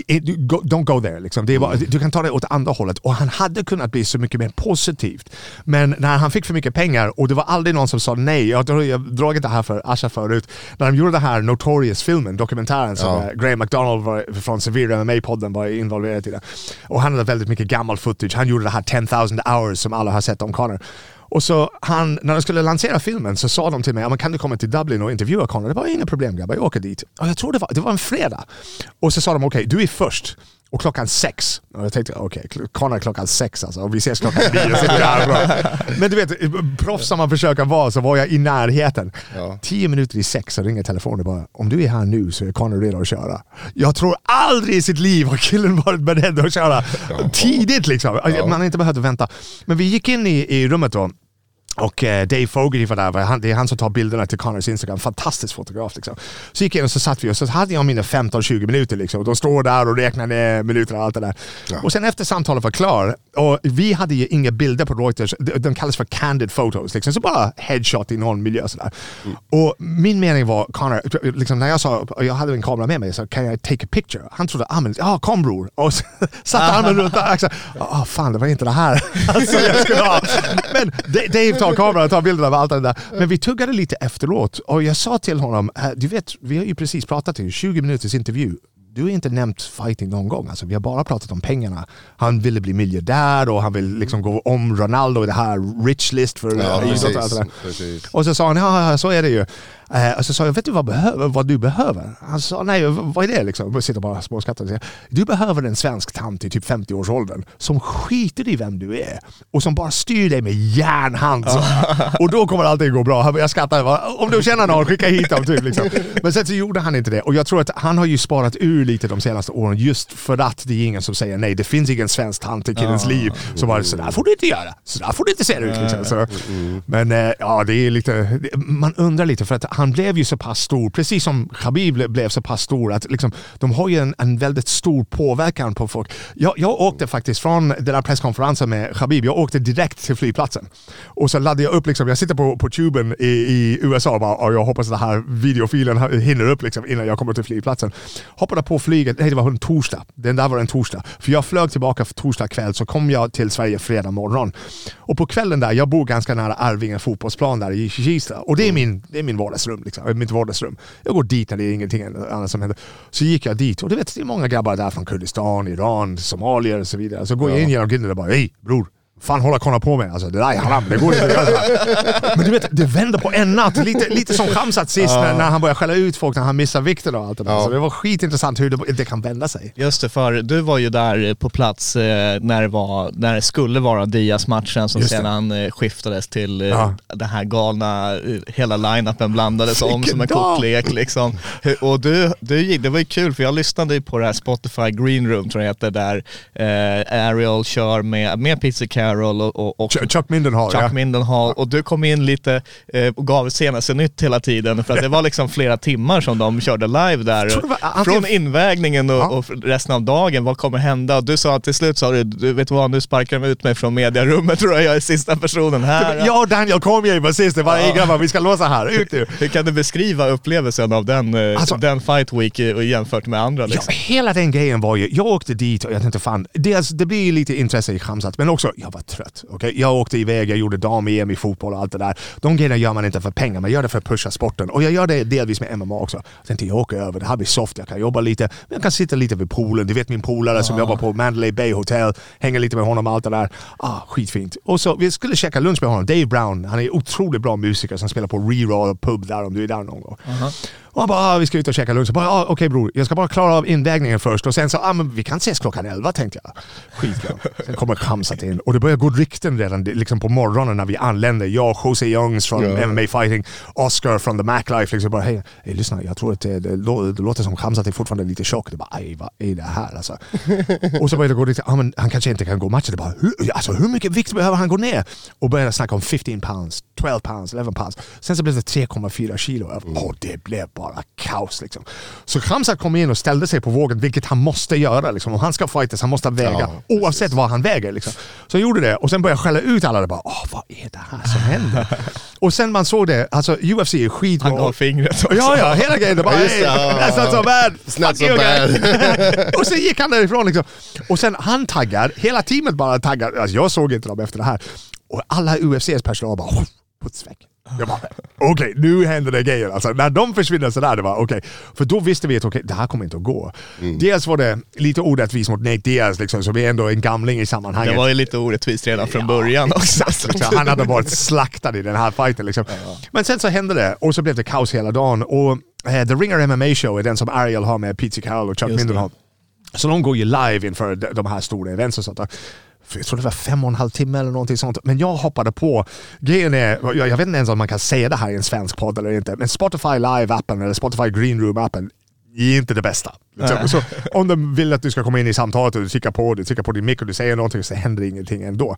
du- go- Don't go there. Liksom. Det bara, Du kan ta det åt andra hållet. Och han hade kunnat bli så mycket mer positivt. Men när han fick för mycket pengar och det var aldrig någon som sa nej. Jag har dragit det här för Asha förut. När de gjorde den här Notorious-filmen, dokumentären som Ja. eh, Graham McDonald var, från Severe MMA-podden var involverad i det. Och han hade väldigt mycket gammal footage. Han gjorde det här 10,000 hours som alla har sett om Connor. Och så han, när de skulle lansera filmen så sa de till mig, ja, kan du komma till Dublin och intervjua Connor? Det var inga problem grabbar, jag åker dit. Och jag tror det var, det var en fredag. Och så sa de, okej du är först. Och klockan sex. Och jag tänkte, okej, okay, Connor klockan sex alltså. Och vi ses klockan nio. Så det är bra. Men du vet, proffs som man försöker vara så var jag i närheten. Ja. Tio minuter i sex så ringer telefonen bara, om du är här nu så är Connor redo att köra. Jag tror aldrig i sitt liv har killen varit beredd att köra tidigt liksom. Man har inte behövt vänta. Men vi gick in i, i rummet då. Och eh, Dave Fogarty var där, han, det är han som tar bilderna till Connors Instagram. Fantastisk fotograf. Liksom. Så gick jag in och så satt vi och så hade jag mina 15-20 minuter. Liksom. Och de står där och räknar ner minuterna och allt det där. Och sen efter samtalet var klar, och vi hade ju inga bilder på Reuters, de, kallas för candid photos. Liksom. Så bara headshot i någon miljö. Sådär. Och min mening var, Connor, liksom, när jag sa, jag hade en kamera med mig, så kan jag take a picture? Han trodde, ah, men, ja kom bror. Och så satte armen runt axeln. Ah, fan, det var inte det här alltså, jag skulle ha. Men Dave tar kameran och tar bilder av allt det där. Men vi tuggade lite efteråt och jag sa till honom, "Eh, du vet, vi har ju precis pratat i 20 minuters intervju. Du har inte nämnt fighting någon gång. Alltså, vi har bara pratat om pengarna. Han ville bli miljardär och han vill liksom gå om Ronaldo i det här rich list för Ja, och precis. precis. Och så sa han, ja så är det ju. Eh, och så sa jag, vet du vad, behöver, vad du behöver? Han sa, nej vad är det liksom? Jag sitter bara och småskrattar och säger, du behöver en svensk tant i typ 50-årsåldern som skiter i vem du är och som bara styr dig med järnhand. Och då kommer allting gå bra. Jag skrattar, om du känner någon, skicka hit dem. Typ, liksom. Men sen så gjorde han inte det och jag tror att han har ju sparat ur lite de senaste åren just för att det är ingen som säger nej, det finns ingen svensk tant i killens liv som bara sådär får du inte göra, sådär får du inte se ut. Liksom. Så, men eh, ja, det är lite, man undrar lite för att han blev ju så pass stor, precis som Khabib ble- blev så pass stor att liksom, de har ju en, en väldigt stor påverkan på folk. Jag, jag åkte faktiskt från den där presskonferensen med Khabib, jag åkte direkt till flygplatsen. Och så laddade jag upp, liksom, jag sitter på, på tuben i, i USA och bara, och jag hoppas den här videofilen hinner upp liksom, innan jag kommer till flygplatsen. Hoppade på flyget, nej det var en torsdag, den där var en torsdag. För jag flög tillbaka för torsdag kväll så kom jag till Sverige fredag morgon. Och på kvällen där, jag bor ganska nära Arvinge fotbollsplan där i Kista. Och det är min, det är min vardagsrum, liksom, mitt vardagsrum. Jag går dit när det är ingenting annat som händer. Så gick jag dit och du vet, det är många grabbar där från Kurdistan, Iran, somalier och så vidare. Så går jag in genom grinden och bara, hej bror, fan hålla kolla på mig. Alltså, det där är haram, det går inte att göra så här. Men du vet, det vände på en natt. Lite, lite som Khamzat sist när, när han började skälla ut folk när han missade vikten och allt det där. Så det var skitintressant hur det, det kan vända sig. Just det, för du var ju där på plats eh, när, det var, när det skulle vara Diaz-matchen som sedan eh, skiftades till eh, Ja. den här galna, eh, hela line-upen blandades om Vilken som en kortlek liksom. Och du, du, det var ju kul för jag lyssnade ju på det här Spotify Green Room tror jag heter, där eh, Ariel kör med, med Pizza Carol och, och, och Chuck, Mindenhall, Chuck ja. Mindenhall och du kom in lite eh, och gav senaste nytt hela tiden för att det var liksom flera timmar som de körde live där. var Från invägningen och, Ja. och resten av dagen, vad kommer hända? Och du sa att till slut sa du, du vet vad, nu sparkar de ut mig från mediarummet tror jag, jag är sista personen här. Jag och Daniel Cormier var sist, det var ja. grabbar vi ska låsa här, ut nu. Hur kan du beskriva upplevelsen av den, eh, Alltså- den fight week jämfört med andra Ja, liksom? hela den grejen var ju, jag åkte dit och jag tänkte fan, dels, det blir lite intresse i Khamzat, men också jag var trött. Okay? Jag åkte iväg, jag gjorde dam-EM i fotboll och allt det där. De grejerna gör man inte för pengar, man gör det för att pusha sporten. Och jag gör det delvis med MMA också. Jag tänkte jag åker över, det här blir soft, jag kan jobba lite, men jag kan sitta lite vid poolen. Du vet min polare som jobbar på Mandalay Bay Hotel, hänger lite med honom och allt det där. Ah, skitfint. Och så vi skulle käka lunch med honom, Dave Brown, han är otroligt bra musiker som spelar på Reroll pub där om du är där någon gång. Och han bara, ah, vi ska ut och käka lunch. Bara, ah, okej bror, jag ska bara klara av invägningen först. Och sen så, ah, men vi kan ses klockan 11 tänkte jag. Skitbra. Sen kommer Khamzat in och det börjar gå rykten redan liksom på morgonen när vi anländer. Jag, Jose Youngs från Ja. MMA Fighting, Oscar från The Mac Life. Liksom bara, hej, hej lyssna, jag tror att det, det, det låter som Khamzat är fortfarande lite tjock. Det bara, aj vad är det här alltså? och så började det gå rykten, ah, men han kanske inte kan gå matchen. Det bara, hur, alltså, hur mycket vikt behöver han gå ner? Och började snacka om 15 pounds, 12 pounds, 11 pounds. Sen så blev det 3,4 kilo. Och det blev bara kaos liksom. Så Khamzat kom in och ställde sig på vågen, vilket han måste göra. Liksom. Om han ska fightas, han måste väga. Ja, oavsett vad han väger. Liksom. Så jag gjorde det och sen började jag skälla ut alla. Det bara, Åh, vad är det här som händer? och sen man såg det, alltså UFC är skitbra. Han gav fingret också. Ja, ja, hela grejen. Det bara, just hey, that's not so bad. It's not so bad. och sen gick han därifrån liksom. Och sen han taggar, hela teamet bara taggar. Alltså, jag såg inte dem efter det här. Och alla UFCs personal bara, puts väck. Jag bara, okej nu händer det grejer. Alltså, när de försvinner sådär, det var okej. För då visste vi att okej, det här kommer inte att gå. Dels var det lite orättvist mot Nate Diaz, liksom, som är ändå en gamling i sammanhanget. Det var ju lite orättvist redan från början också. Exakt, liksom. Han hade varit slaktad i den här fighten. Liksom. Men sen så hände det och så blev det kaos hela dagen. Och eh, The Ringer MMA Show är den som Ariel har med Pete Carroll och Chuck. Mindenhall. Så de går ju live inför de- de här stora events och sånt där. Jag tror det var fem och en halv timme eller någonting sånt. Men jag hoppade på. Grejen är, jag, jag vet inte ens om man kan säga det här i en svensk podd eller inte, men Spotify Live-appen eller Spotify Green Room-appen är inte det bästa. Liksom. Så, om de vill att du ska komma in i samtalet och du trycker på, du trycker på din mick och du säger någonting så händer ingenting ändå.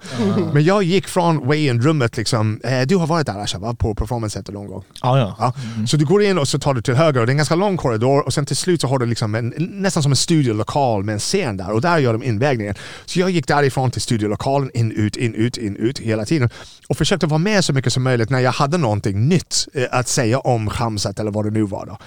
Men jag gick från weigh-in-rummet, liksom, eh, du har varit där Asha, va? på Performance Center någon gång? Ja, ja. Ja. Så du går in och så tar du till höger och det är en ganska lång korridor och sen till slut så har du liksom en, nästan som en studiolokal med en scen där och där gör de invägningen. Så jag gick därifrån till studiolokalen, in, ut, in, ut, in, ut hela tiden och försökte vara med så mycket som möjligt när jag hade någonting nytt eh, att säga om Khamzat eller vad det nu var. Då.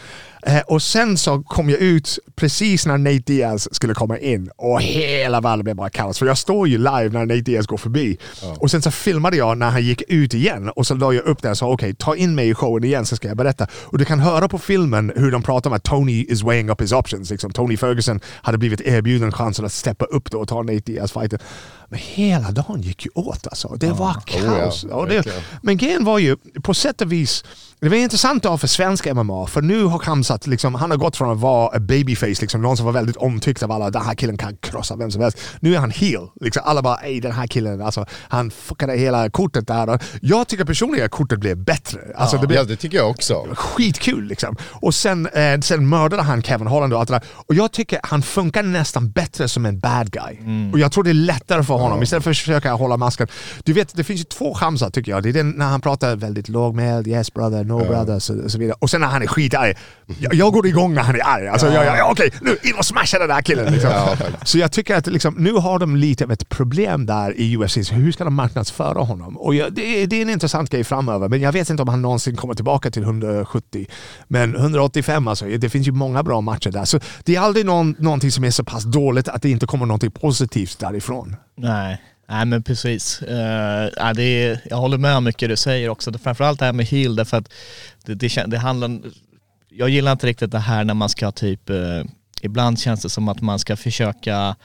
Eh, och sen så kom jag ut precis när Nate Diaz skulle komma in och hela världen blev bara kaos. För jag står ju live när Nate Diaz går förbi. Och sen så filmade jag när han gick ut igen och så la jag upp det och sa okej, ta in mig i showen igen så ska jag berätta. Och du kan höra på filmen hur de pratar om att Tony is weighing up his options. Liksom, Tony Ferguson hade blivit erbjuden chansen att steppa upp då och ta Nate Diaz fighten. Men hela dagen gick ju åt alltså. Det var kaos. Oh ja, det, men grejen var ju, på sätt och vis, det var intressant dag för svensk MMA, för nu har Khamzat, liksom, han har gått från att vara babyface, liksom, någon som var väldigt omtyckt av alla, den här killen kan krossa vem som helst. Nu är han heel. Liksom, alla bara, ej den här killen, alltså, han fuckade hela kortet där. Jag tycker personligen att kortet blev bättre. Alltså, det blev, Ja, det tycker jag också. skitkul liksom. Och sen, eh, sen mördade han Kevin Holland och allt det där. Och jag tycker han funkar nästan bättre som en bad guy. Och jag tror det är lättare för honom istället för att försöka hålla masken. Du vet, det finns ju två Hamza tycker jag. Det är den när han pratar väldigt lågmäld, yes brother, no brother, så, så vidare. Och sen när han är skitarg. Jag, jag går igång när han är arg. Alltså, jag, jag, okej, nu in och smasha den där killen. Liksom. Så jag tycker att liksom, nu har de lite av ett problem där i UFC. Hur ska de marknadsföra honom? Och jag, det, är, det är en intressant grej framöver, men jag vet inte om han någonsin kommer tillbaka till 170. Men 185 alltså, det finns ju många bra matcher där. Så det är aldrig någon, någonting som är så pass dåligt att det inte kommer någonting positivt därifrån. Nej. Nej men precis. Eh, uh, ja, det är, jag håller med om mycket du säger också. Framförallt det här med heel därför att det, det, det handlar, jag gillar inte riktigt det här när man ska typ, uh, ibland känns det som att man ska försöka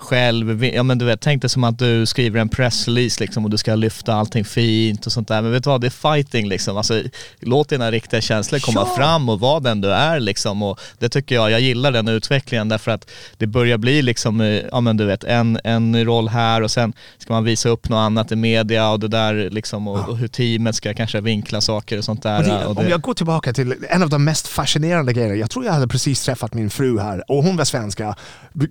själv, ja men du vet, tänk dig som att du skriver en pressrelease liksom och du ska lyfta allting fint och sånt där. Men vet du vad, det är fighting liksom. Alltså, låt dina riktiga känslor komma Ja. fram och vara den du är liksom. Och det tycker jag, jag gillar den utvecklingen därför att det börjar bli liksom, eh, ja men du vet, en, en roll här och sen ska man visa upp något annat i media och det där liksom och, och hur teamet ska kanske vinkla saker och sånt där. Och det, och Om jag går tillbaka till en av de mest fascinerande grejerna. Jag tror jag hade precis träffat min fru här och hon var svenska.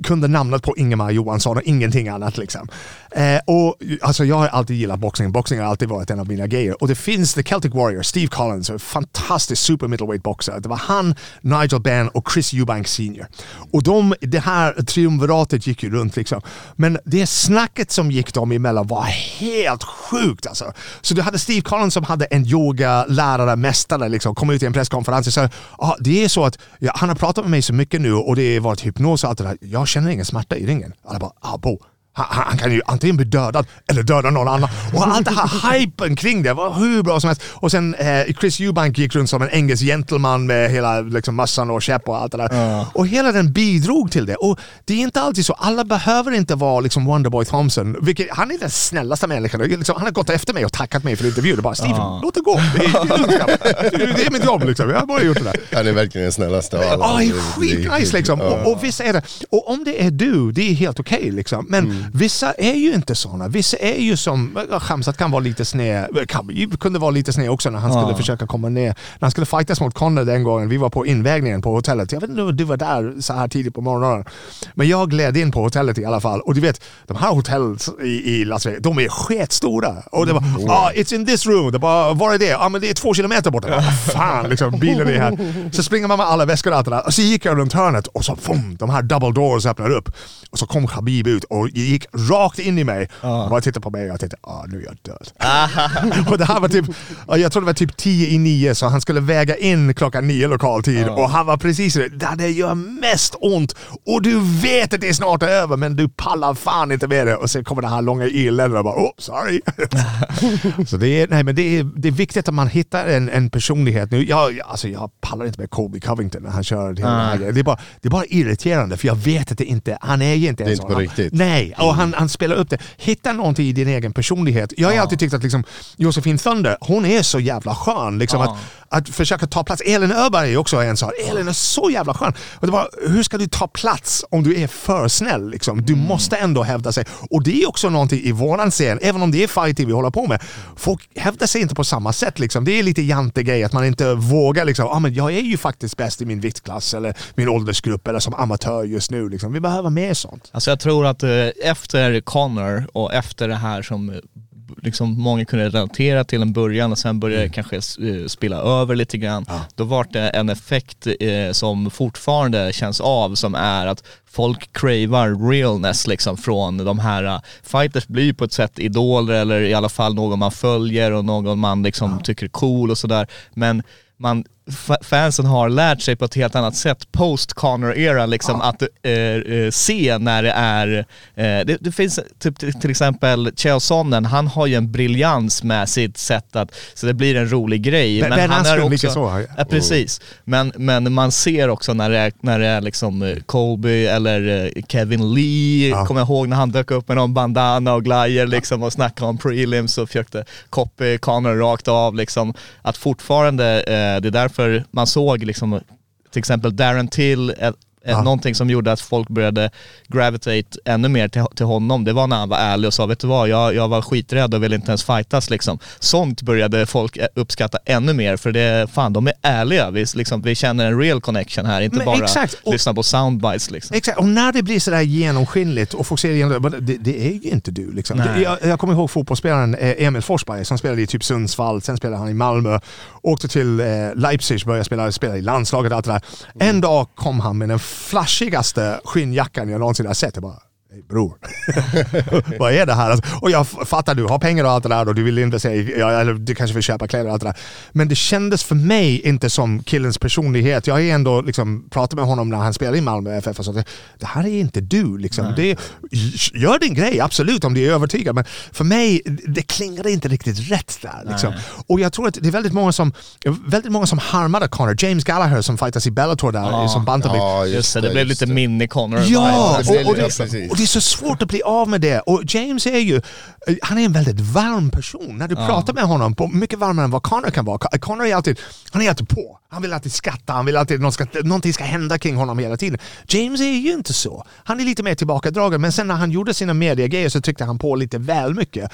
Kunde namnet på Ingemar Johansson och ingenting annat. Liksom. Eh, och, alltså, jag har alltid gillat boxning. Boxning har alltid varit en av mina grejer. Och det finns The Celtic Warrior, Steve Collins, en fantastisk super middleweight boxare. Det var han, Nigel Benn och Chris Eubank senior. Och de, det här triumviratet gick ju runt liksom. Men det snacket som gick dem emellan var helt sjukt alltså. Så du hade Steve Collins som hade en yogalärare, mästare, liksom, kom ut i en presskonferens och sa ah, det är så att ja, han har pratat med mig så mycket nu och det har varit hypnos och allt det där. Jag känner ingen smärta i ringen. Alla bara, ah, bo. Han, han kan ju antingen bli dödad eller döda någon annan. Och allt det här hypen kring det var hur bra som helst. Och sen eh, Chris Eubank gick runt som en engelsk gentleman med hela liksom, mössan och käpp och allt det där. Och hela den bidrog till det. Och det är inte alltid så. Alla behöver inte vara liksom Wonderboy Thompson. Vilket, han är den snällaste människan. Liksom, han har gått efter mig och tackat mig för intervjun. Är bara Steven, låt det gå. Det är, det är det mitt jobb liksom. Jag har bara gjort det där. Han är verkligen den snällaste av alla. Ja, det- skitnice liksom. Ja. Och, och vissa är det. Och om det är du, det är helt okej liksom. Men Mm. vissa är ju inte såna. Vissa är ju som, ja, Khamzat kan vara lite sned, kan, kunde vara lite sned också när han skulle försöka komma ner. När han skulle fightas mot Conor den gången, vi var på invägningen på hotellet. Jag vet inte om du var där så här tidigt på morgonen. Men jag gled in på hotellet i alla fall. Och du vet, de här hotellen i, i Las Vegas, de är sketstora. Och det var, Mm. ah, it's in this room. Det bara, var är det? Ja, ah, men det är två kilometer bort. Jag bara, Fan, liksom, bilen är här. Så springer man med alla väskor och allt det där. Och så gick jag runt hörnet och så fum, de här double doors öppnar upp. Och så kom Khabib ut och gick rakt in i mig. Och bara tittade på mig och jag tänkte, ah, nu är jag död. och det här var typ, ja, jag tror det var typ 10 i 9 så han skulle väga in klockan 9 lokal tid. Och han var precis där det gör mest ont. Och du vet att det är snart över men du pallar fan inte med det. Och sen kommer det här långa eländet och bara, oh sorry. så det är, nej, men det är, det är viktigt att man hittar en, en personlighet. Nu, jag, alltså, jag pallar inte med Colby Covington när han kör den här grejen. det, är bara, det är bara irriterande för jag vet att det inte, han är ju inte Det är en inte sån. på riktigt. Nej, och han, han spelar upp det. Hitta någonting i din egen personlighet. Jag har ju alltid tyckt att liksom, Josefin Thunder, hon är så jävla skön. Liksom, att, att försöka ta plats. Elin Öberg är också en sån. Elin är så jävla skön. Och det var, hur ska du ta plats om du är för snäll? Liksom? Du måste ändå hävda sig. Och det är också någonting i våran scen, även om det är fighting vi håller på med. Folk hävdar sig inte på samma sätt. Liksom. Det är lite jante-grej att man inte vågar. Liksom, ah, men jag är ju faktiskt bäst i min viktklass eller min åldersgrupp eller som amatör just nu. Liksom. Vi behöver mer sånt. Alltså jag tror att eh, efter Connor och efter det här som liksom många kunde relatera till en början och sen började det kanske eh, spilla över lite grann. Då var det en effekt eh, som fortfarande känns av som är att folk cravar realness liksom från de här eh, fighters blir på ett sätt idoler eller i alla fall någon man följer och någon man liksom tycker är cool och sådär. Men man fansen har lärt sig på ett helt annat sätt post Connor era liksom att eh, eh, se när det är, eh, det, det finns typ till, exempel Chael Sonnen, han har ju en briljans med sitt sätt att, så det blir en rolig grej. Ben- Ben Askren likaså. Ja, precis. Men, men man ser också när det är, när det är liksom eh, Colby eller eh, Kevin Lee, Ja. kommer jag ihåg när han dök upp med någon bandana och glajjor liksom och snackade om prelims och försökte copy Connor rakt av liksom. Att fortfarande, eh, det är därför man såg liksom till exempel Darren Till, eh, Ja. någonting som gjorde att folk började gravitate ännu mer till, till honom, det var när han var ärlig och sa vet du vad, jag, jag var skiträdd och ville inte ens fightas liksom. Sånt började folk eh, uppskatta ännu mer för det, fan de är ärliga, vi, liksom, vi känner en real connection här, inte Men bara exakt, och- lyssna på soundbites liksom. Exakt, och när det blir sådär genomskinligt och folk ser igenom det, det, är ju inte du. Liksom. Det, jag, jag kommer ihåg fotbollsspelaren eh, Emil Forsberg som spelade i typ Sundsvall, sen spelade han i Malmö, åkte till eh, Leipzig, började spela, spela i landslaget och allt det där. En dag kom han med den flashigaste skinnjackan jag någonsin har sett. Jag bara, Hej bror, vad är det här? Alltså, och jag fattar, du har pengar och allt det där och du vill investera i, ja, eller du kanske vill köpa kläder och allt det där. Men det kändes för mig inte som killens personlighet. Jag har ju ändå liksom pratat med honom när han spelade i Malmö FF och så. Det här är inte du. Liksom. Det, gör din grej, absolut, om du är övertygad. Men för mig, det klingade inte riktigt rätt där. Liksom. Och jag tror att det är väldigt många som, väldigt många som harmade Connor. James Gallagher som fightas i Bellator där, som bantamvikt. Ja, Just det, det blev lite mini-Connor. Ja, och, och, det, det är så svårt att bli av med det. Och James är ju, eh, han är en väldigt varm person. När du pratar med honom, på mycket varmare än vad Connor kan vara. Connor är alltid, han är alltid på. Han vill alltid skratta, han vill alltid, någon ska, någonting ska hända kring honom hela tiden. James är ju inte så. Han är lite mer tillbakadragen, men sen när han gjorde sina mediegrejer så tryckte han på lite väl mycket.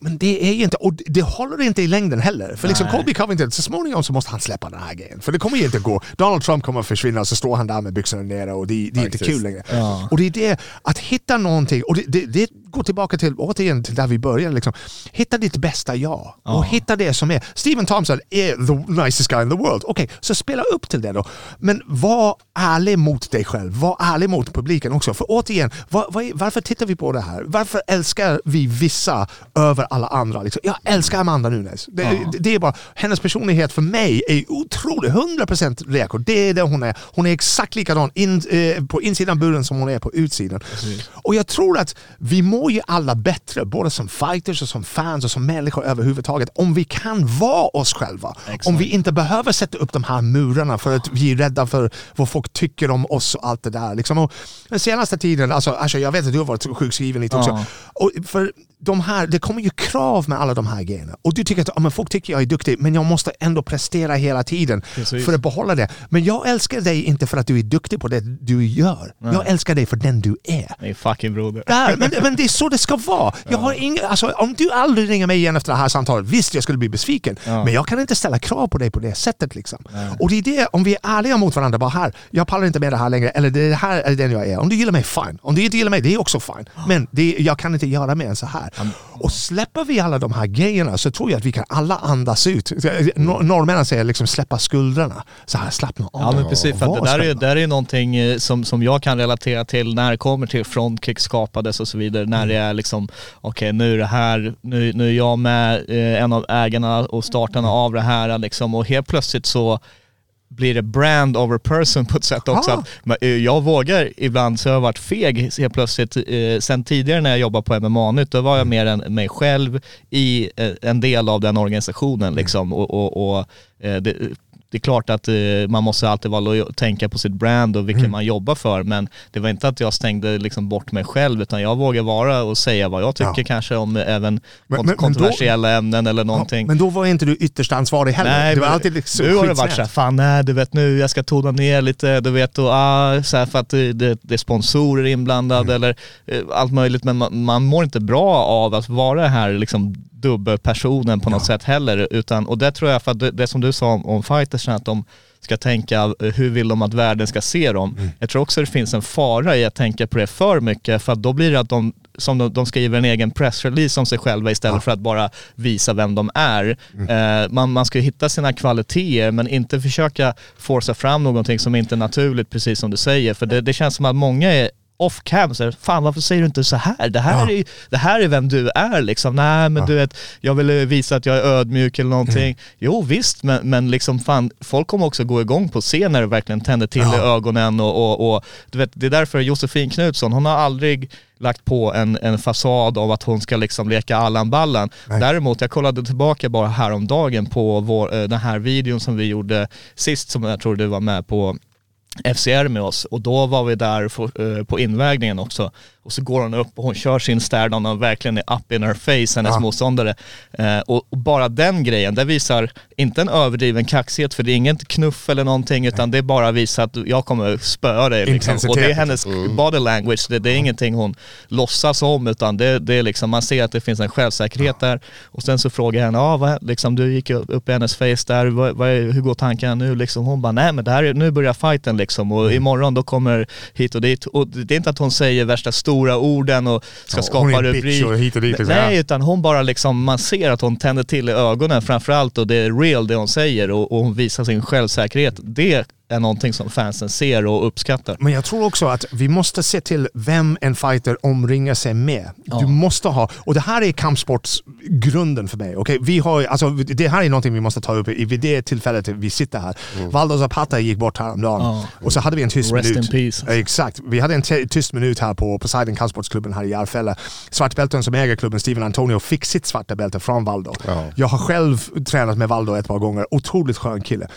Men det är ju inte, och det- håller inte i längden heller. För liksom Colby Covington, så småningom så måste han släppa den här grejen. För det kommer ju inte gå. Donald Trump kommer att försvinna och så står han där med byxorna nere och det, det är inte kul längre. Och det är det, att hitta någonting, och det, det, det går tillbaka till, återigen till där vi började. Liksom. Hitta ditt bästa jag. Och hitta det som är, Steven Thompson är the nicest guy in the world. Okej, så spela upp till det då. Men var ärlig mot dig själv. Var ärlig mot publiken också. För återigen, vad är, varför tittar vi på det här? Varför älskar vi vissa över alla andra? Liksom? Jag älskar Amanda Nunes. Det, det, det är bara, hennes personlighet för mig är otrolig. 100% reko. Det är det hon är. Hon är exakt likadan in, eh, på insidan buren som hon är på utsidan. Och jag tror att vi mår ju alla bättre, både som fighters och som fans och som människor överhuvudtaget, om vi kan vara oss själva. Om vi inte behöver sätta upp de här murarna för att vi är rädda för vad folk tycker om oss och allt det där. Liksom. Och den senaste tiden, alltså, Asha, jag vet att du har varit sjukskriven lite också. Och för de här, det kommer ju krav med alla de här grejerna. Och du tycker att ja, men folk tycker jag är duktig, men jag måste ändå prestera hela tiden Precis. för att behålla det. Men jag älskar dig inte för att du är duktig på det du gör. Jag älskar dig för den du är. Min fucking broder. Där, men, men det är så det ska vara. Jag har ing, alltså, om du aldrig ringer mig igen efter det här samtalet, visst jag skulle bli besviken. Men jag kan inte ställa krav på dig på det sättet. Liksom. Och det är det, om vi är ärliga mot varandra, bara här, jag pallar inte med det här längre, eller det här är den jag är. Om du gillar mig, fine. Om du inte gillar mig, det är också fine. Men det, jag kan inte göra mer än så här. Och släpper vi alla de här grejerna så tror jag att vi kan alla andas ut. Nor- Norrmännen säger liksom släppa skuldrorna. Så här, slappna av. Ja men precis, för det där är, snälla. där är någonting eh, som, som jag kan relatera till när det kommer till Frontkick skapades och så vidare. När det är liksom, okej nu är det här, nu, nu är jag med eh, en av ägarna och startarna av det här liksom och helt plötsligt så blir det brand over person på ett sätt också. Ah. Att, eh, jag vågar ibland, så jag har varit feg helt plötsligt. Eh, sen tidigare när jag jobbade på MMA nytt, då var jag mer än mig själv i eh, en del av den organisationen liksom. Och, och, och eh, det, det är klart att eh, man måste alltid vara lojal, tänka på sitt brand och vilken man jobbar för men det var inte att jag stängde liksom bort mig själv utan jag vågar vara och säga vad jag tycker Ja. kanske om även men- kont- men då- kontroversiella ämnen eller någonting. Men då var inte du ytterst ansvarig heller. Nej, det var alltid liksom nu har det varit såhär, fan nej du vet nu jag ska tona ner lite, du vet och ah, så för att det, det, det är sponsorer inblandade eller eh, allt möjligt men man, man mår inte bra av att vara här liksom dubbelpersonen på något sätt heller utan, och det tror jag för att det, det som du sa om, om fightersna att de ska tänka eh, hur vill de att världen ska se dem. Mm. Jag tror också det finns en fara i att tänka på det för mycket för att då blir det att de, som de, de skriver en egen pressrelease om sig själva istället för att bara visa vem de är. Mm. Eh, man, man ska hitta sina kvaliteter men inte försöka forsa fram någonting som inte är naturligt precis som du säger. För det, det känns som att många är off cam, så här, fan varför säger du inte så här? Det här, Ja. är, det här är vem du är liksom. Nej men du vet, jag ville visa att jag är ödmjuk eller någonting. Mm. Jo visst, men, men liksom fan, folk kommer också gå igång på se när det verkligen tänder till i ögonen och, och, och du vet, det är därför Josefin Knutsson, hon har aldrig lagt på en, en fasad av att hon ska liksom leka Allan Ballan. Däremot, jag kollade tillbaka bara häromdagen på vår, eh, den här videon som vi gjorde sist som jag tror du var med på FCR med oss och då var vi där för, eh, på invägningen också. Och så går hon upp och hon kör sin stare-down och verkligen är up in her face, hennes Ja. motståndare. Eh, och, och bara den grejen, det visar inte en överdriven kaxighet för det är ingen knuff eller någonting utan det bara visar att jag kommer spöa dig. Liksom. Och det är hennes body language, det, det är ingenting hon låtsas om utan det, det är liksom, man ser att det finns en självsäkerhet där. Och sen så frågar jag henne, ah, vad, liksom, du gick upp i hennes face där, vad, vad hur går tankarna nu? Liksom, hon bara, nej men det här är, nu börjar fighten liksom och imorgon då kommer hit och dit. Och det är inte att hon säger värsta stora orden och ska Ja, skapa rubrik. och hit och dit, liksom. Nej, utan hon bara liksom, man ser att hon tänder till i ögonen framförallt och det är real det hon säger och, och hon visar sin självsäkerhet. Det är någonting som fansen ser och uppskattar. Men jag tror också att vi måste se till vem en fighter omringar sig med. Du måste ha, och det här är kampsportsgrunden för mig. Okay? Vi har, alltså, det här är någonting vi måste ta upp i, vid det tillfället vi sitter här. Valdo Zapata gick bort häromdagen Ja. och så hade vi en tyst Rest minut. in peace. Exakt. Vi hade en tyst minut här på Poseidon kampsportsklubben här i Järfälla. Svartbälten som äger klubben, Steven Antonio, fick sitt svarta bälte från Valdo. Ja. Jag har själv tränat med Valdo ett par gånger. Otroligt skön kille.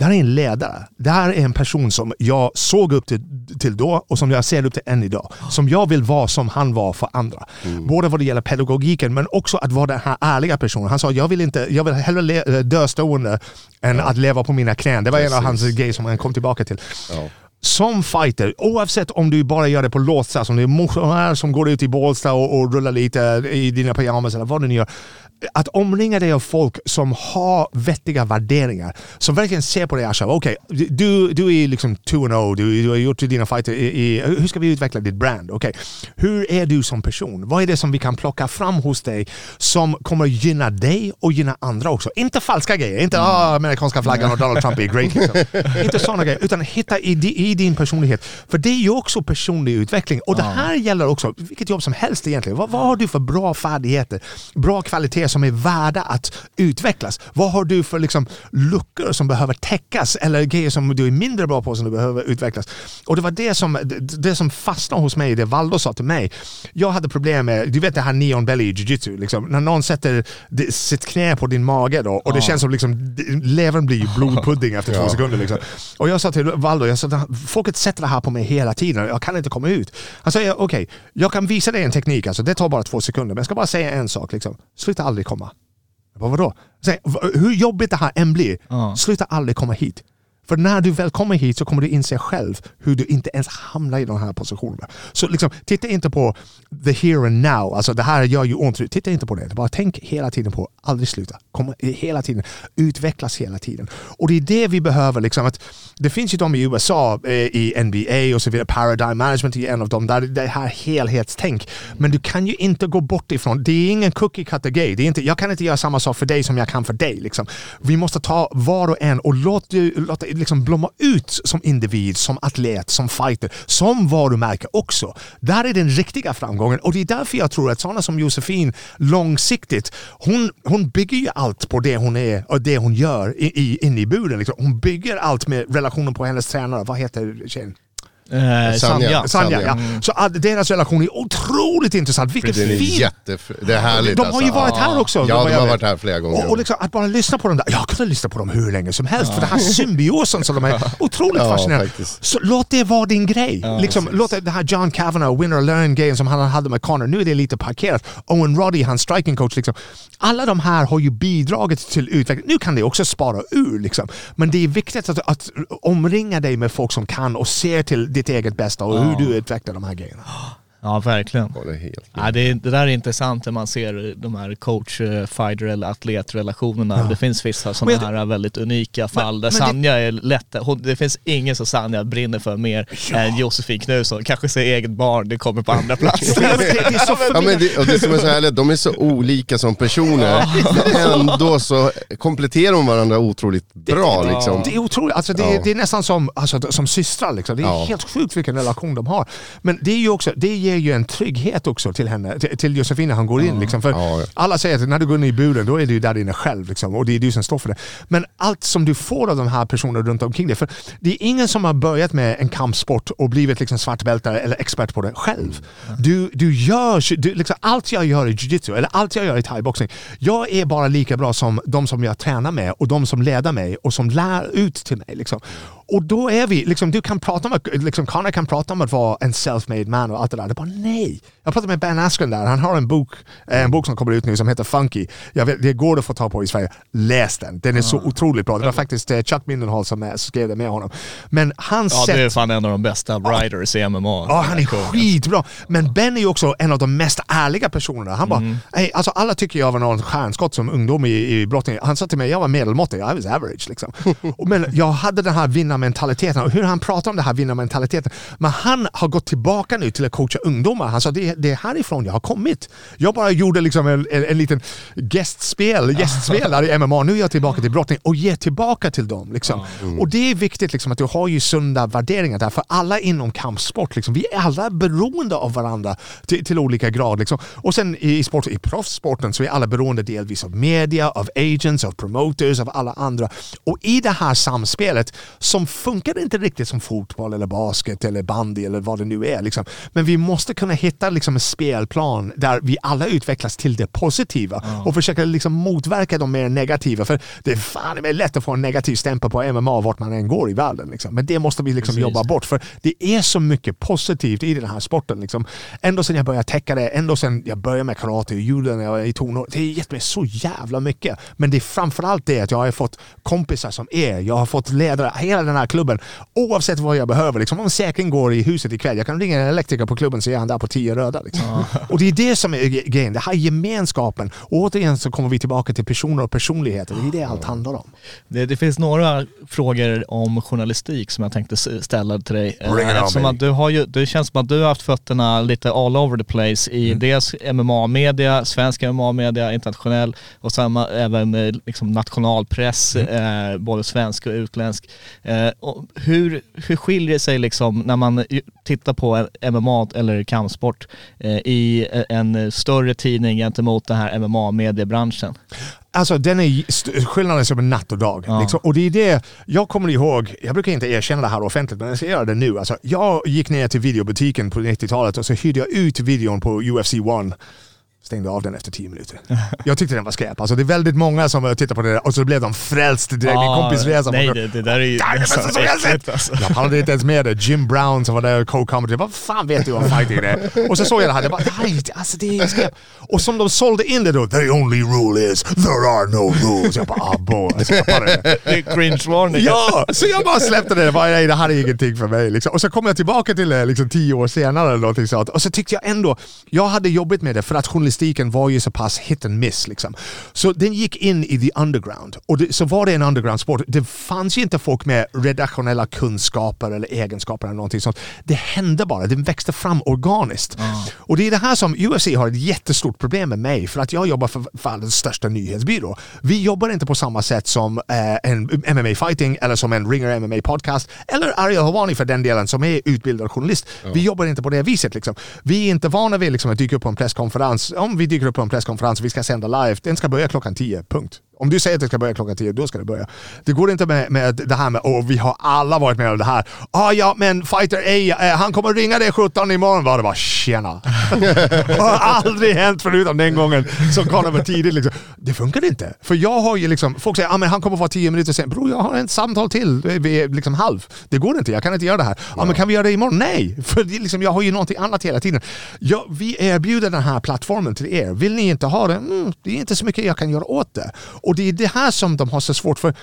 Det här är en ledare. Det här är en person som jag såg upp till, till då och som jag ser upp till än idag. Som jag vill vara som han var för andra. Både vad det gäller pedagogiken men också att vara den här ärliga personen. Han sa jag vill, inte, jag vill hellre le- dö stående än att leva på mina knän. Det var en av hans grejer som han kom tillbaka till. Som fighter, oavsett om du bara gör det på låtsas, om det är motionärer som går ut i Bålsta och, och rullar lite i dina pyjamas eller vad du nu gör. Att omringa dig av folk som har vettiga värderingar. Som verkligen ser på dig och säger okej, du, du är liksom 2-0, du, du har gjort dina fighter i, i, hur ska vi utveckla ditt brand? Okej, hur är du som person? Vad är det som vi kan plocka fram hos dig som kommer gynna dig och gynna andra också? Inte falska grejer, inte ah, amerikanska flaggan och Donald Trump är great. Liksom. inte sådana grejer, utan hitta i, i din personlighet. För det är ju också personlig utveckling. Och det här gäller också vilket jobb som helst egentligen. Vad, vad har du för bra färdigheter, bra kvaliteter som är värda att utvecklas? Vad har du för liksom, luckor som behöver täckas eller grejer som du är mindre bra på som du behöver utvecklas? Och det var det som, det, som fastnade hos mig, det Valdo sa till mig. Jag hade problem med, du vet det här neon belly i jiu-jitsu, liksom, när någon sätter sitt knä på din mage då, och det känns som liksom, levern blir blodpudding efter två sekunder. Liksom. Och jag sa till Valdo, jag sa, folket sätter det här på mig hela tiden, jag kan inte komma ut. Han sa, okej, jag kan visa dig en teknik, alltså, det tar bara två sekunder, men jag ska bara säga en sak. Liksom. Sluta aldrig komma. Jag bara, vadå? V- hur jobbigt det här än blir, Ja. sluta aldrig komma hit. För när du väl kommer hit så kommer du inse själv hur du inte ens hamnar i de här positionerna. Så liksom, titta inte på the here and now, alltså det här gör ju ont. Titta inte på det. Bara tänk hela tiden på aldrig sluta. Komma hela tiden, utvecklas hela tiden. Och det är det vi behöver. Liksom, att det finns ju de i USA, eh, i NBA och så vidare, Paradigm Management är en av dem, där det här helhetstänk. Men du kan ju inte gå bort ifrån, det är ingen cookie cutter gay. Det är inte, jag kan inte göra samma sak för dig som jag kan för dig. Liksom. Vi måste ta var och en och låt, låt liksom blomma ut som individ, som atlet, som fighter, som varumärke också. Där är den riktiga framgången och det är därför jag tror att sådana som Josefin långsiktigt, hon, hon bygger ju allt på det hon är och det hon gör i, i, inne i buren. Liksom. Hon bygger allt med relationen på hennes tränare. Vad heter tjejen? Eh, Sanja. Sanja. Sanja. Sanja. Ja. Så att deras relation är otroligt intressant. Vilket Den är fint jättef... Det är härligt de har ju alltså. varit här också. Ja, de jag har varit här flera gånger. Och, och liksom, att bara lyssna på dem där. Jag kunde lyssna på dem hur länge som helst. För den här symbiosen som de är otroligt Ja, fascinerande. faktiskt. Så låt det vara din grej. liksom, låt det, det här John Kavanagh, winner learn grejen som han hade med Connor. Nu är det lite parkerat. Owen Roddy, hans striking coach. Liksom. Alla de här har ju bidragit till utveckling. Nu kan det också spara ur. Liksom. Men det är viktigt att, att omringa dig med folk som kan och ser till ditt eget bästa och hur du utvecklar de här grejerna. Ja, verkligen. Håller helt med. Ja, det, det där är intressant när man ser de här coach-fighter eller atletrelationerna. Det finns vissa sådana Men här väldigt unika fall där men det- Sanja är lätt. Hon, det finns ingen som Sanja brinner för mer än Josefin Knutsson. Kanske ser eget barn, det kommer på andra plats. det, det är så Ja, men det, och det som är så härligt, de är så olika som personer, men ändå så kompletterar de varandra otroligt bra. Liksom. Det är otroligt. Alltså det, är, Ja. det är nästan som, alltså, som systrar. Liksom. Det är Ja. helt sjukt vilken relation de har. Men det, är ju också, det ger ju en trygghet också till henne, till, till Josefin när han går in. Liksom. För Ja. Alla säger att när du går in i buren, då är du där inne själv. Liksom, och det är du som står för det. Men allt som du får av de här personerna runt omkring dig. För det är ingen som har börjat med en kampsport och blivit liksom svartbältare eller expert på det själv. Du, du gör, du, liksom, allt jag gör i jiu-jitsu, eller allt jag gör i thaiboxning, jag är bara lika bra som de som jag tränar med och de som leder mig och som lär ut till mig. Liksom. Och då är vi, liksom, du kan prata om att, liksom, Connor kan prata om att vara en self-made man och allt det där. Det är bara nej. Jag pratade med Ben Askren där, han har en bok, eh, en bok som kommer ut nu som heter Funky. Jag vet, det går att få tag på i Sverige. Läs den, den är så otroligt bra. Det var faktiskt eh, Chuck Mindenhall som eh, skrev det med honom. Men hans Ja, sätt... det är fan en av de bästa writers i MMA. Ja, han är skitbra. Men Ben är ju också en av de mest ärliga personerna. Han bara, "Ey, alltså alla tycker jag var någon stjärnskott som ungdom i, i brottning. Han sa till mig, jag var medelmåttig, I was average liksom. Men jag hade den här vinnarmentaliteten och hur han pratar om den här vinnarmentaliteten. Men han har gått tillbaka nu till att coacha ungdomar. Han sa, det, det är härifrån jag har kommit. Jag bara gjorde liksom en, en, en liten gästspel, gästspel där i MMA. Nu är jag tillbaka till brottning och ger tillbaka till dem. Liksom. Och det är viktigt liksom, att du har ju sunda värderingar där. För alla inom kampsport, liksom, vi är alla beroende av varandra till, till olika grad. Liksom. Och sen i, sport, i proffssporten så är alla beroende delvis av media, av agents, av promoters, av alla andra. Och i det här samspelet som funkar inte riktigt som fotboll eller basket eller bandy eller vad det nu är. Liksom. Men vi måste kunna hitta liksom, en spelplan där vi alla utvecklas till det positiva och försöka liksom, motverka de mer negativa. För det är fan det är lätt att få en negativ stämpel på MMA vart man än går i världen. Liksom. Men det måste vi liksom jobba bort för det är så mycket positivt i den här sporten. Liksom. Ändå sen jag började täcka det, ändå sen jag började med karate och judo när jag var i tonår. Det har gett mig så jävla mycket. Men det är framförallt det att jag har fått kompisar som är, jag har fått ledare, hela den här klubben. Oavsett vad jag behöver. Liksom, om säkring går i huset ikväll, jag kan ringa en elektriker på klubben så är han där på tio röda. Liksom. Och det är det som är grejen, det här gemenskapen. Och återigen så kommer vi tillbaka till personer och personligheter. Det är det allt handlar om. Det, det finns några frågor om journalistik som jag tänkte ställa till dig. Eh, Eftersom att du har ju, det känns som att du har haft fötterna lite all over the place i Mm. dels MMA-media, svensk MMA-media, internationell och samma, även eh, liksom nationalpress, Mm. eh, både svensk och utländsk. Eh, och hur, hur skiljer det sig liksom när man tittar på en MMA eller kampsport i eh, en större tidning gentemot den här MMA-mediebranschen? Alltså den är skillnaden är som en natt och dag. Ja. Liksom. Och det är det, jag kommer ihåg, jag brukar inte erkänna det här offentligt men jag ska göra det nu. Alltså, jag gick ner till videobutiken på 90-talet och så hyrde jag ut videon på UFC 1 stängde av den efter 10 minuter. Jag tyckte den var skräp. Alltså, det är väldigt många som tittar på det där och så blev de frälst direkt. Min Ah, kompis resa. Nej, det, det där är ju jag äckligt, sett! alltså. Jag pallade inte ens med det. Jim Brown som var där och co-commenterade. Vad fan vet du om fighting är? Och så såg jag det här. Jag bara, nej, alltså det är skräp. Och som de sålde in det då. The only rule is there are no rules. Jag bara, ah bo. Jag släppte det. Är cringe-varning. Ja, så jag bara släppte det. Jag bara, nej, det här är ingenting för mig. Liksom. Och så kom jag tillbaka till det liksom, tio år senare eller någonting sånt. Och så tyckte jag ändå, jag hade jobbigt med det för att journalistiken var ju så pass hit and miss. Liksom. Så den gick in i the underground. Och det, så var det en underground-sport. Det fanns ju inte folk med redaktionella kunskaper eller egenskaper eller någonting sånt. Det hände bara. Den växte fram organiskt. Och det är det här som UFC har ett jättestort problem med mig för att jag jobbar för världens största nyhetsbyrå. Vi jobbar inte på samma sätt som eh, en MMA fighting eller som en Ringer MMA podcast eller Ariel Helwani för den delen som är utbildad journalist. Vi jobbar inte på det viset. Liksom. Vi är inte vana vid liksom, att dyka upp på en presskonferens. Om vi dyker upp på en presskonferens och vi ska sända live, den ska börja klockan 10, punkt. Om du säger att det ska börja klockan 10, då ska det börja. Det går inte med, med det här med åh, vi har alla varit med om det här. Ah, ja, men Fighter A, eh, han kommer ringa dig 17 imorgon. Va? Det var tjena. det har aldrig hänt förutom den gången som Conor var tidigt. Liksom. Det funkar inte. För jag har ju liksom, folk säger att ah, han kommer vara 10 minuter sen. Bror, jag har ett samtal till vid liksom halv. Det går inte, jag kan inte göra det här. Ja, men kan vi göra det imorgon? Nej, för liksom, jag har ju någonting annat hela tiden. Ja, vi erbjuder den här plattformen till er. Vill ni inte ha det? Mm, det är inte så mycket jag kan göra åt det. Och det är det här som de har så svårt för.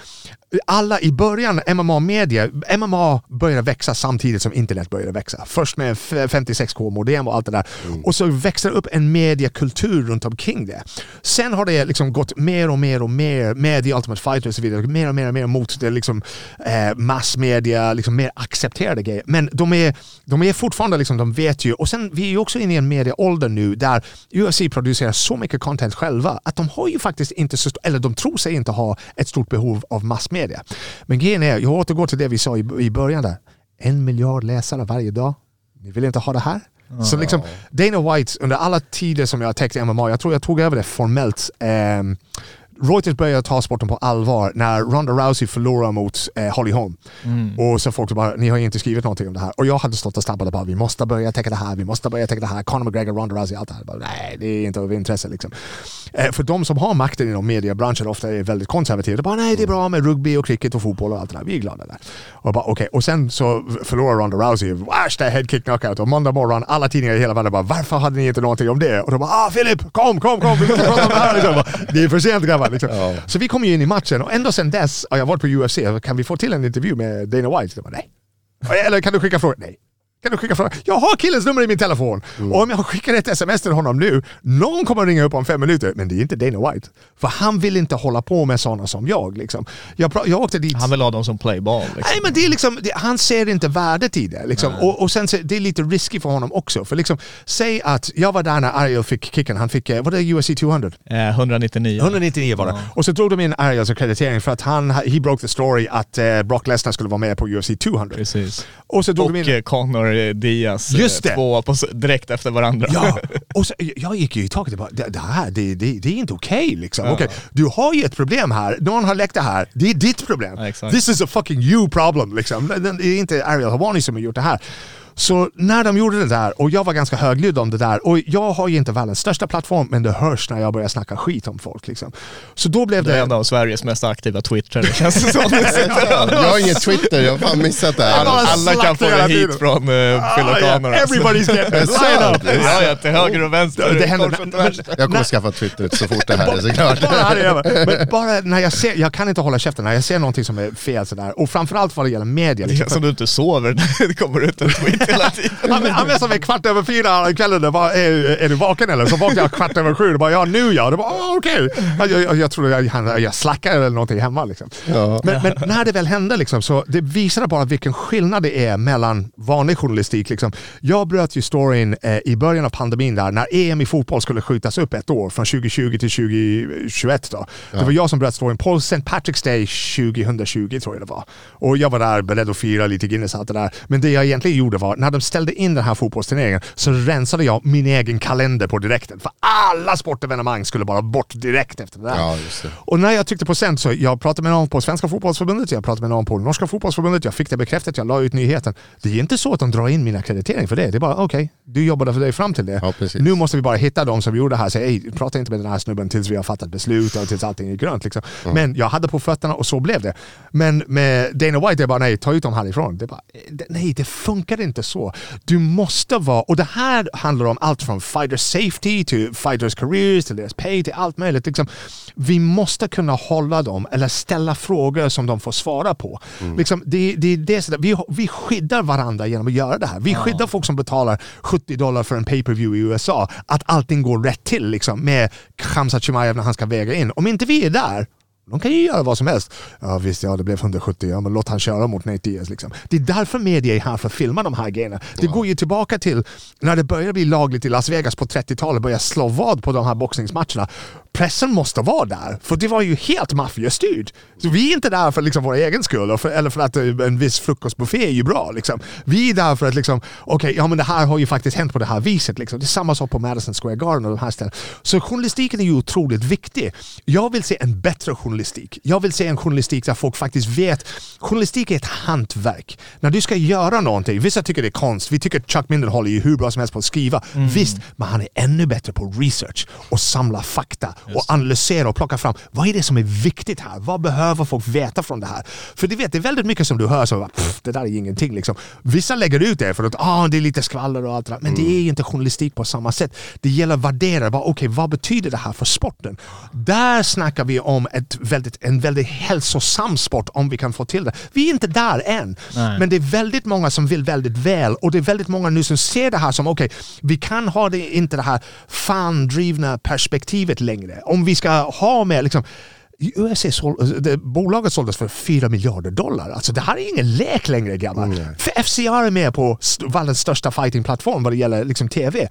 Alla i början, MMA-media, MMA började växa samtidigt som internet började växa. Först med f- 56k-modem och allt det där. Och så växte det upp en mediekultur runt omkring det. Sen har det liksom gått mer och mer och mer med The Ultimate Fighter och så vidare. Mer och mer och mer mot det liksom, eh, massmedia, liksom mer accepterade grejer. Men de är, de är fortfarande, liksom, de vet ju. Och sen vi är ju också inne i en medieålder nu där UFC producerar så mycket content själva att de har ju faktiskt inte så, eller de tror sig inte ha ett stort behov av massmedia. Men grejen är, jag återgår till det vi sa i, i början där. En miljard läsare varje dag. Ni vill inte ha det här? Så liksom, Dana White, under alla tider som jag har täckt MMA, jag tror jag tog över det formellt. ehm, Reuters började ta sporten på allvar när Ronda Rousey förlorade mot eh, Holly Holm. Och så folk bara, ni har ju inte skrivit någonting om det här. Och jag hade stått och stampat bara, vi måste börja täcka det här, vi måste börja täcka det här. Conor McGregor, Ronda Rousey, allt det här. Bara, Nej, det är inte av intresse liksom. Eh, för de som har makten inom mediebranschen ofta är väldigt konservativa. De bara, nej det är bra med rugby och cricket och fotboll och allt det där. Vi är glada där. Och, bara, okay. och sen så förlorar Ronda Rousey, värsta headkick knockout. Och måndag morgon, alla tidningar i hela världen bara, varför hade ni inte någonting om det? Och de bara, ah Filip, kom, kom, kom, vi måste prata om det här. Liksom. Det är för sent grabbar. Liksom. Så vi kom ju in i matchen och ändå sen dess har jag varit på UFC. Kan vi få till en intervju med Dana White? De bara, nej. Eller kan du skicka frågor? Nej. Kan du skicka frågor? Jag har killens nummer i min telefon. Och om jag skickar ett sms till honom nu, någon kommer ringa upp om fem minuter, men det är inte Dana White. För han vill inte hålla på med sådana som jag. Liksom. Jag, jag åkte dit... Han vill ha dem som playball. Liksom. Nej men det är liksom, det, han ser inte värdet i det. Liksom. Och, och sen så, det är lite risky för honom också. För liksom, säg att jag var där när Ariel fick kicken. Han fick, eh, vad är UFC 200? Eh, 199. 199 var det. Och så drog de in Ariels akkreditering för att han, he broke the story att eh, Brock Lesnar skulle vara med på UFC 200. Precis. Och så drog Och de in... eh, Eh, Diaz, eh, Just det. två på, direkt efter varandra. Ja, och så, jag gick ju i taket och bara, det, det här, det, det, det är inte okej liksom. Okej, du har ju ett problem här, någon har läckt det här, det är ditt problem. Ja. This is a fucking you problem liksom. Det det är inte Ariel Hawani som har gjort det här. Så när de gjorde det där, och jag var ganska högljudd om det där, och jag har ju inte världens största plattform, men det hörs när jag börjar snacka skit om folk. Liksom. Så då blev Det är det... en av Sveriges mest aktiva twittrare känns det som. Jag har inget Twitter, jag har fan missat det här. Alla kan få det hit tiden. från uh, Ah, yeah, everybody's getting it. Line up. Ja, ja, till höger och vänster. Det händer. Men-. Jag kommer skaffa Twitter så fort det här är såklart. bara är. Men bara när jag ser, jag kan inte hålla käften när jag ser någonting som är fel sådär. Och framförallt vad det gäller media. Det Liksom. känns som du inte sover när det kommer ut en tweet hela tiden. Han, som en kvart över fyra kvällen, och bara, är, är du vaken eller? Så vaknar jag kvart över sju och bara ja nu ja. Det bara, ah, okej. Jag, jag, jag trodde jag, jag, jag slackade eller någonting hemma. Liksom. Ja. Men, men när det väl hände liksom, så det visade bara vilken skillnad det är mellan vanlig journalistik. Liksom. Jag bröt ju storyn eh, i början av pandemin där när EM i fotboll skulle skjutas upp ett år från 2020 till 2021. Då. Det var jag som bröt storyn på St. Patrick's Day 2020 tror jag det var. Och jag var där beredd att fira lite Guinness och allt det där. Men det jag egentligen gjorde var, när de ställde in den här fotbollsturneringen så rensade jag min egen kalender på direkten. För alla sportevenemang skulle bara bort direkt efter det där. Ja, det. Och när jag tyckte på sen så jag pratade med någon på Svenska fotbollsförbundet, jag pratade med någon på Norska fotbollsförbundet, jag fick det bekräftat, jag la ut nyheten. Det är inte så att de drar in min akkreditering för det. Det är bara okej, du jobbade för dig fram till det. Ja, nu måste vi bara hitta de som gjorde det här och säga "Ey, prata inte med den här snubben tills vi har fattat beslut och tills allting är grönt. Liksom. Men jag hade på fötterna och så blev det. Men med Dana White, det är bara nej, ta ut dem härifrån. Det är bara, eh, nej, det funkar inte så. Du måste vara, och det här handlar om allt från fighter safety till fighters careers, till deras pay, till allt möjligt. Liksom, vi måste kunna hålla dem eller ställa frågor som de får svara på. Liksom, det, det, är det, vi, vi skyddar varandra genom att göra det här. Vi skyddar folk som betalar 70 dollar för en pay-per-view i USA, att allting går rätt till liksom, med Khamzat Chimaev när han ska väga in. Om inte vi är där, de kan ju göra vad som helst. Ja visst, ja det blev 170, ja men låt han köra mot Nate Diaz. Liksom. Det är därför media är här för att filma de här grejerna. Det går ju tillbaka till när det började bli lagligt i Las Vegas på 30-talet, började slå vad på de här boxningsmatcherna. Pressen måste vara där, för det var ju helt maffiastyrt. Så vi är inte där för liksom vår egen skull, för, eller för att eh, en viss frukostbuffé är ju bra. Liksom. Vi är där för att liksom, okej, ja men det här har ju faktiskt hänt på det här viset. Liksom. Det är samma sak på Madison Square Garden och de här ställena. Så journalistiken är ju otroligt viktig. Jag vill se en bättre journalistik. Jag vill se en journalistik där folk faktiskt vet. Journalistik är ett hantverk. När du ska göra någonting, vissa tycker det är konst. Vi tycker Chuck Mindenhall är ju hur bra som helst på att skriva. Visst, men han är ännu bättre på research och samla fakta och analysera och plocka fram vad är det som är viktigt här? Vad behöver folk veta från det här? För du vet, det är väldigt mycket som du hör som pff, det där är ingenting. Liksom. Vissa lägger ut det för att ah, det är lite skvaller och allt det där. Men det är inte journalistik på samma sätt. Det gäller att värdera, vad, okay, vad betyder det här för sporten? Där snackar vi om ett väldigt, en väldigt hälsosam sport om vi kan få till det. Vi är inte där än. Nej. Men det är väldigt många som vill väldigt väl och det är väldigt många nu som ser det här som okej, vi kan ha det, inte det här fan-drivna perspektivet längre. Om vi ska ha med liksom UFC såld, det, bolaget såldes för 4 miljarder dollar. Alltså det här är ingen lek längre grabbar. För FCR är med på st- världens största fightingplattform vad det gäller liksom TV.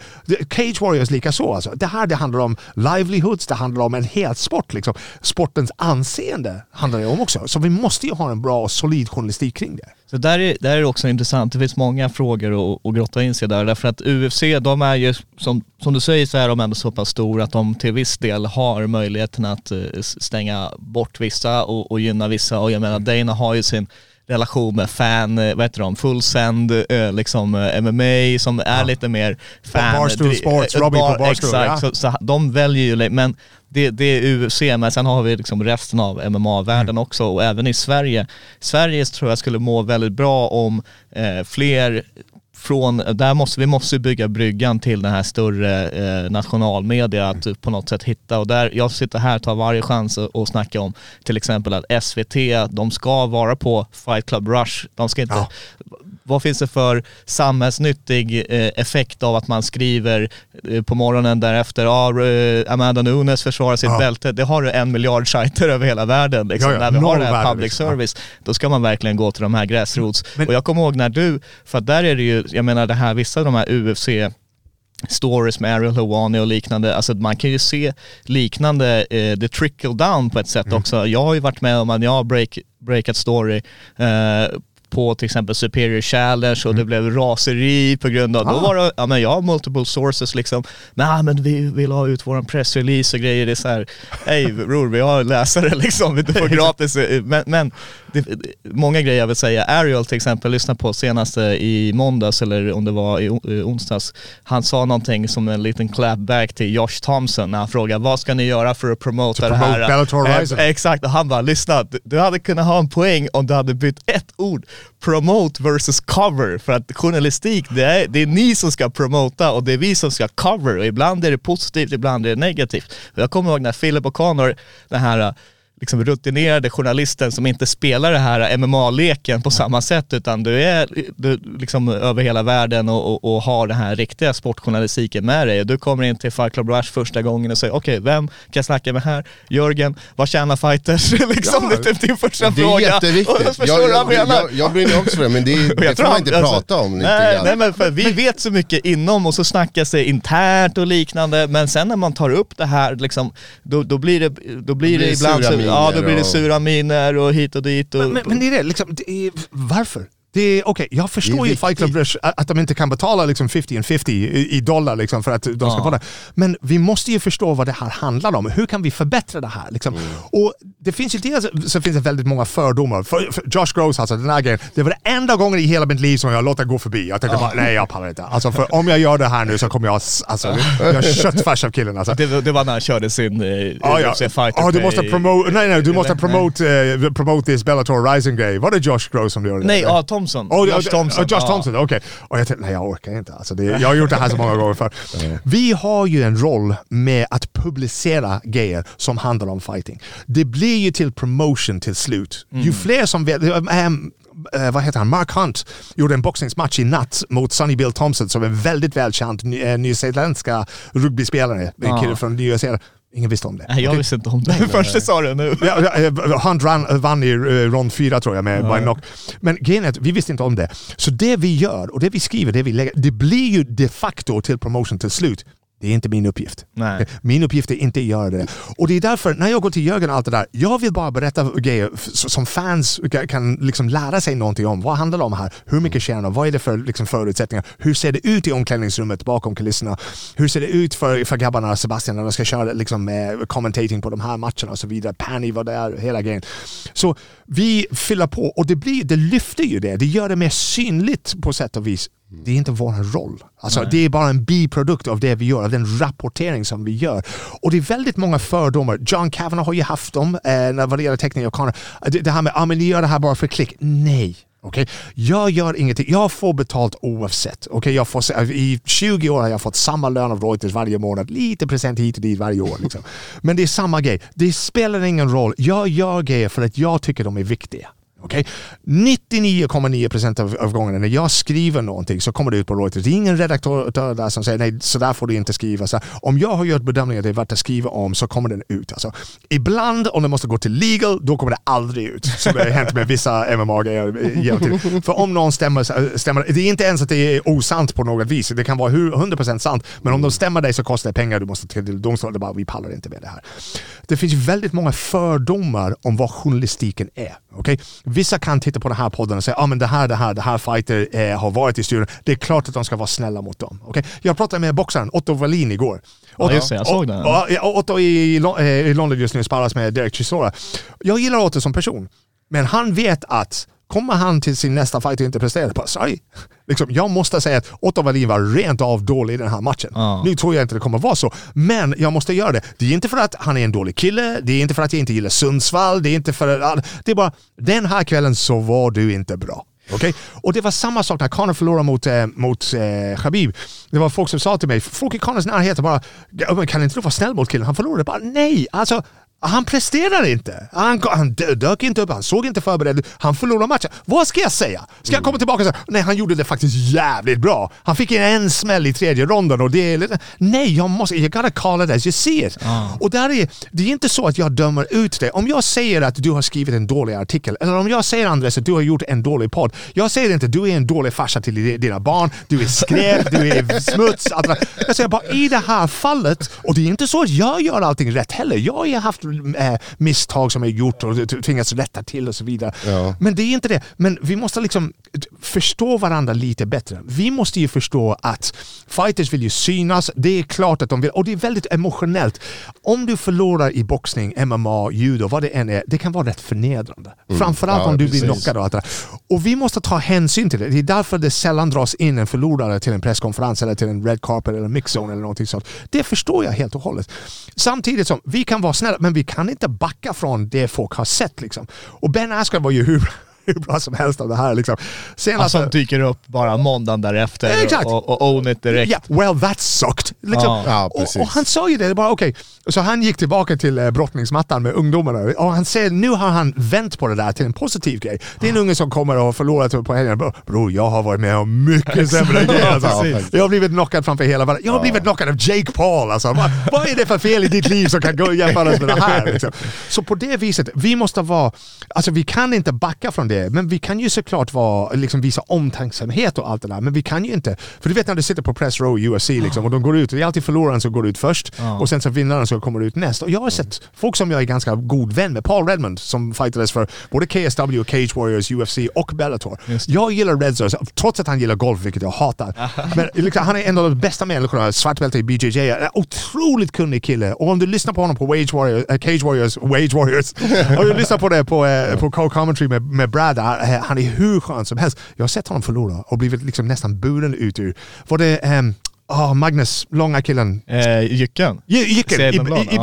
Cage Warriors lika så. Alltså. Det här det handlar om livelihoods, det handlar om en hel sport. Liksom. Sportens anseende handlar det om också. Så vi måste ju ha en bra och solid journalistik kring det. Så där är, där är det också intressant, det finns många frågor att, att grotta in sig där. Därför att UFC, de är ju, som, som du säger så är de ändå så pass stora att de till viss del har möjligheten att eh, stänga bort vissa och, och gynna vissa. Och jag menar, Dana har ju sin relation med fan, eh, vad heter de, full send, eh, liksom eh, MMA som är lite mer fan... Barstool Sports, Robbie på bar- Barstool, Exakt, ja. så, så de väljer ju, men det, det är UFC, men sen har vi liksom resten av MMA-världen Mm. också och även i Sverige. Sverige tror jag skulle må väldigt bra om eh, fler från, där måste, vi måste bygga bryggan till den här större eh, nationalmedia att på något sätt hitta och där, jag sitter här och tar varje chans att och snacka om till exempel att SVT, de ska vara på Fight Club Rush, de ska inte, Ja. vad finns det för samhällsnyttig eh, effekt av att man skriver eh, på morgonen därefter, ja, eh, Amanda Nunes försvarar sitt Ja. bälte, det har du en miljard sajter över hela världen. Liksom. Ja, När vi har noll det här public liksom. service, då ska man verkligen gå till de här gräsrots. Men- och jag kommer ihåg när du, för där är det ju, jag menar det här, vissa av de här UFC stories med Ariel Helwani och liknande, alltså man kan ju se liknande, eh, the trickle down på ett sätt Mm. också. Jag har ju varit med om att jag har break, breakat story eh, på till exempel Superior Challenge och det blev raseri på grund av, då Mm. Ah. var det, ja men jag har multiple sources liksom, nej men vi vill ha ut våran pressrelease och grejer, det är så här, hej bror vi har läsare liksom, du får gratis, men, men det, många grejer jag vill säga, Ariel till exempel, lyssna på senaste i måndags eller om det var i eh, onsdags, han sa någonting som en liten clapback till Josh Thompson när han frågade vad ska ni göra för att promota To det här? promote Bellator Eh, Rising. Exakt, och han bara lyssna, du hade kunnat ha en poäng om du hade bytt ett ord, promote versus cover, för att journalistik, det är, det är ni som ska promota och det är vi som ska cover och ibland är det positivt, ibland är det negativt. Jag kommer ihåg när Philip O'Connor, den här liksom rutinerade journalisten som inte spelar det här MMA-leken på samma sätt utan du är du, liksom över hela världen och, och, och har den här riktiga sportjournalistiken med dig. Du kommer in till Fight Club Rush första gången och säger okej, vem kan jag snacka med här? Jörgen, vad tjänar fighters? liksom, Ja. det är typ din första Det är fråga. jätteviktigt. Och Jag, jag jag, jag, jag brinner också för det, men det, är- det får man inte alltså, prata om lite nej, nej men för vi vet så mycket inom och så snackas det internt och liknande men sen när man tar upp det här liksom, då, då blir det, då blir det, blir det ibland sura så, ja då miner blir det sura miner och hit och dit. Och, Men, men, men det är det, liksom, det är, varför? Okej, jag förstår ju Fight Club att de inte kan betala liksom 50 and 50 i, dollar liksom för att de ska Ja. få det. Men vi måste ju förstå vad det här handlar om. Hur kan vi förbättra det här? Liksom? Mm. Och det finns ju dels så finns det väldigt många fördomar. För, för Josh Gross, alltså den här grejen, det var det enda gången i hela mitt liv som jag låter gå förbi. Jag tänkte bara, nej jag pallar inte. Alltså, för om jag gör det här nu så kommer jag, alltså, jag är köttfärs av killen alltså. det, det var när han körde sin eh, Ja, ja. Fighter Ja, du måste promote, nej nej, du måste promote, eh, promote this Bellator Rising grej. Var det Josh Gross som gjorde det? Nej, ja Thompson. Oh, Josh ja, Thompson. ja, Josh ja. Thompson, okej. Och jag tänkte, nej jag orkar inte. Alltså, det, jag har gjort det här så många gånger förr. Vi har ju en roll med att publicera grejer som handlar om fighting. Det blir ju till promotion till slut. Ju fler som vet... ehm, eh, vad heter han? Mark Hunt gjorde en boxningsmatch i natt mot Sonny Bill Thompson som är en väldigt välkänd ny- eh, nyzeeländska rugbyspelare. En Ja. kille från Nya Zeeland. Ingen visste om det. Nej, jag visste inte om det. Först du sa det nu. Ja, ja, eh, Han ran, vann i eh, rond fyra tror jag med by knock. Men grejen är att vi visste inte om det. Så det vi gör och det vi skriver, det vi lägger, det blir ju de facto till promotion till slut. Det är inte min uppgift. Nej. Min uppgift är inte att göra det. Och det är därför, när jag går till Jörgen och allt det där, jag vill bara berätta grejer som fans ka- kan liksom lära sig någonting om. Vad handlar det om här? Hur mycket tjänar de? Vad är det för liksom förutsättningar? Hur ser det ut i omklädningsrummet bakom kulisserna? Hur ser det ut för, för grabbarna, Sebastian, när de ska köra liksom, eh, commentating på de här matcherna och så vidare? Penny var där, hela grejen. Så vi fyller på och det, blir, det lyfter ju det. Det gör det mer synligt på sätt och vis Det är inte vår roll. Alltså, det är bara en biprodukt av det vi gör, av den rapportering som vi gör. Och det är väldigt många fördomar. John Kavanagh har ju haft dem eh, när det gäller teckning av kameror. Det, det här med att ah, men ni gör det här bara för klick. Nej. Okej, Jag gör ingenting. Jag får betalt oavsett. Okej, jag får, se- I 20 år har jag fått samma lön av Reuters varje månad. Lite present hit och dit varje år. Liksom. Men det är samma grej. Det spelar ingen roll. Jag gör grejer för att jag tycker de är viktiga. Okay? 99,9% av, av gångerna när jag skriver någonting så kommer det ut på Reuters. Det är ingen redaktör där som säger nej, så där får du inte skriva. Så om jag har gjort bedömningen att det är värt att skriva om så kommer den ut. Alltså, ibland om det måste gå till legal, då kommer det aldrig ut. Som det har hänt med vissa MMA-grejer. Eh, För om någon stämmer, eh, stämmer, det är inte ens att det är osant på något vis. Det kan vara 100% sant. Men om de stämmer dig så kostar det pengar, du måste till domstolen. Det bara, vi pallar inte med det här. Det finns väldigt många fördomar om vad journalistiken är. Okay? Vissa kan titta på den här podden och säga ah, men det här, det här, det här fighter eh, har varit i studion. Det är klart att de ska vara snälla mot dem. okej? Jag pratade med boxaren Otto Wallin igår. Ja, just det, jag såg den. Ja, ja, Otto i, eh, i London just nu sparras med Derek Chisora. Jag gillar Otto som person, men han vet att kommer han till sin nästa fight och inte presterar, bara sorry. Liksom, jag måste säga att Otto Wallin var rent av dålig i den här matchen. Ja. Nu tror jag inte det kommer vara så, men jag måste göra det. Det är inte för att han är en dålig kille, det är inte för att jag inte gillar Sundsvall, det är inte för att... Det är bara, den här kvällen så var du inte bra. Okej? Och det var samma sak när Conor förlorade mot, eh, mot eh, Khabib. Det var folk som sa till mig, folk i Conors närhet bara, "Ja, men kan inte du vara snäll mot killen? Han förlorade. Bara, nej, alltså han presterar inte. Han, han dö- dök inte upp, han såg inte förberedd ut. Han förlorade matchen. Vad ska jag säga? Ska jag komma tillbaka och säga nej han gjorde det faktiskt jävligt bra. Han fick en, en smäll i tredje ronden och det är. Nej, jag måste... You gotta call it as you see it. Och där är, det är inte så att jag dömer ut det. Om jag säger att du har skrivit en dålig artikel, eller om jag säger Andres att du har gjort en dålig podd. Jag säger inte du är en dålig farsa till di- dina barn, du är skräp, du är smuts. allt. Jag säger bara i det här fallet, och det är inte så att jag gör allting rätt heller. Jag har haft misstag som jag gjort och t- tvingats rätta till och så vidare. Ja. Men det är inte det. Men vi måste liksom förstå varandra lite bättre. Vi måste ju förstå att fighters vill ju synas. Det är klart att de vill. Och det är väldigt emotionellt. Om du förlorar i boxning, MMA, judo, vad det än är. Det kan vara rätt förnedrande. Framförallt Ja, om du blir precis. knockad och allt det. Och vi måste ta hänsyn till det. Det är därför det sällan dras in en förlorare till en presskonferens eller till en red carpet eller mixzone eller någonting sånt. Det förstår jag helt och hållet. Samtidigt som vi kan vara snälla, men vi kan inte backa från det folk har sett. Liksom. Och Ben Askren var ju hur, hur bra som helst av det här. Liksom. Senast, Alltså dyker upp bara måndagen därefter Exakt. och, och own it direkt. Ja, well that sucked. Liksom. Ja. Ja, och, och han sa ju det, det bara okej. Så han gick tillbaka till eh, brottningsmattan med ungdomarna och han säger nu har han vänt på det där till en positiv grej. Det är en unge som kommer och har förlorat på helgen. Bror, jag har varit med om mycket sämre grejer. Alltså. Jag har blivit knockad framför hela världen. Jag har blivit knockad av Jake Paul. Alltså. Vad, vad är det för fel i ditt liv som kan gå jämföras med det här? Liksom? Så på det viset, vi måste vara... Alltså vi kan inte backa från det, men vi kan ju såklart vara, liksom visa omtänksamhet och allt det där. Men vi kan ju inte... För du vet när du sitter på press row i UFC liksom, och de går ut, det är alltid förloraren som går ut först och sen så vinnaren som kommer ut näst. Och jag har sett folk som jag är ganska god vän med, Paul Redmond som fightades för både KSW, Cage Warriors, UFC och Bellator. Jag gillar Redzor, trots att han gillar golf, vilket jag hatar. Men liksom, han är en av de bästa människorna, svartbälte i BJJ. En otroligt kunnig kille. Och om du lyssnar på honom på Wage Warriors, äh, Cage Warriors, Wage Warriors, och du lyssnar på det på, äh, på co-commentary med, med Brad, äh, han är hur skön som helst. Jag har sett honom förlora och blivit liksom nästan buren ut ur... Var det ehm, ah, Magnus, långa killen? Eh, Jycken. Jycken i, i, i ja.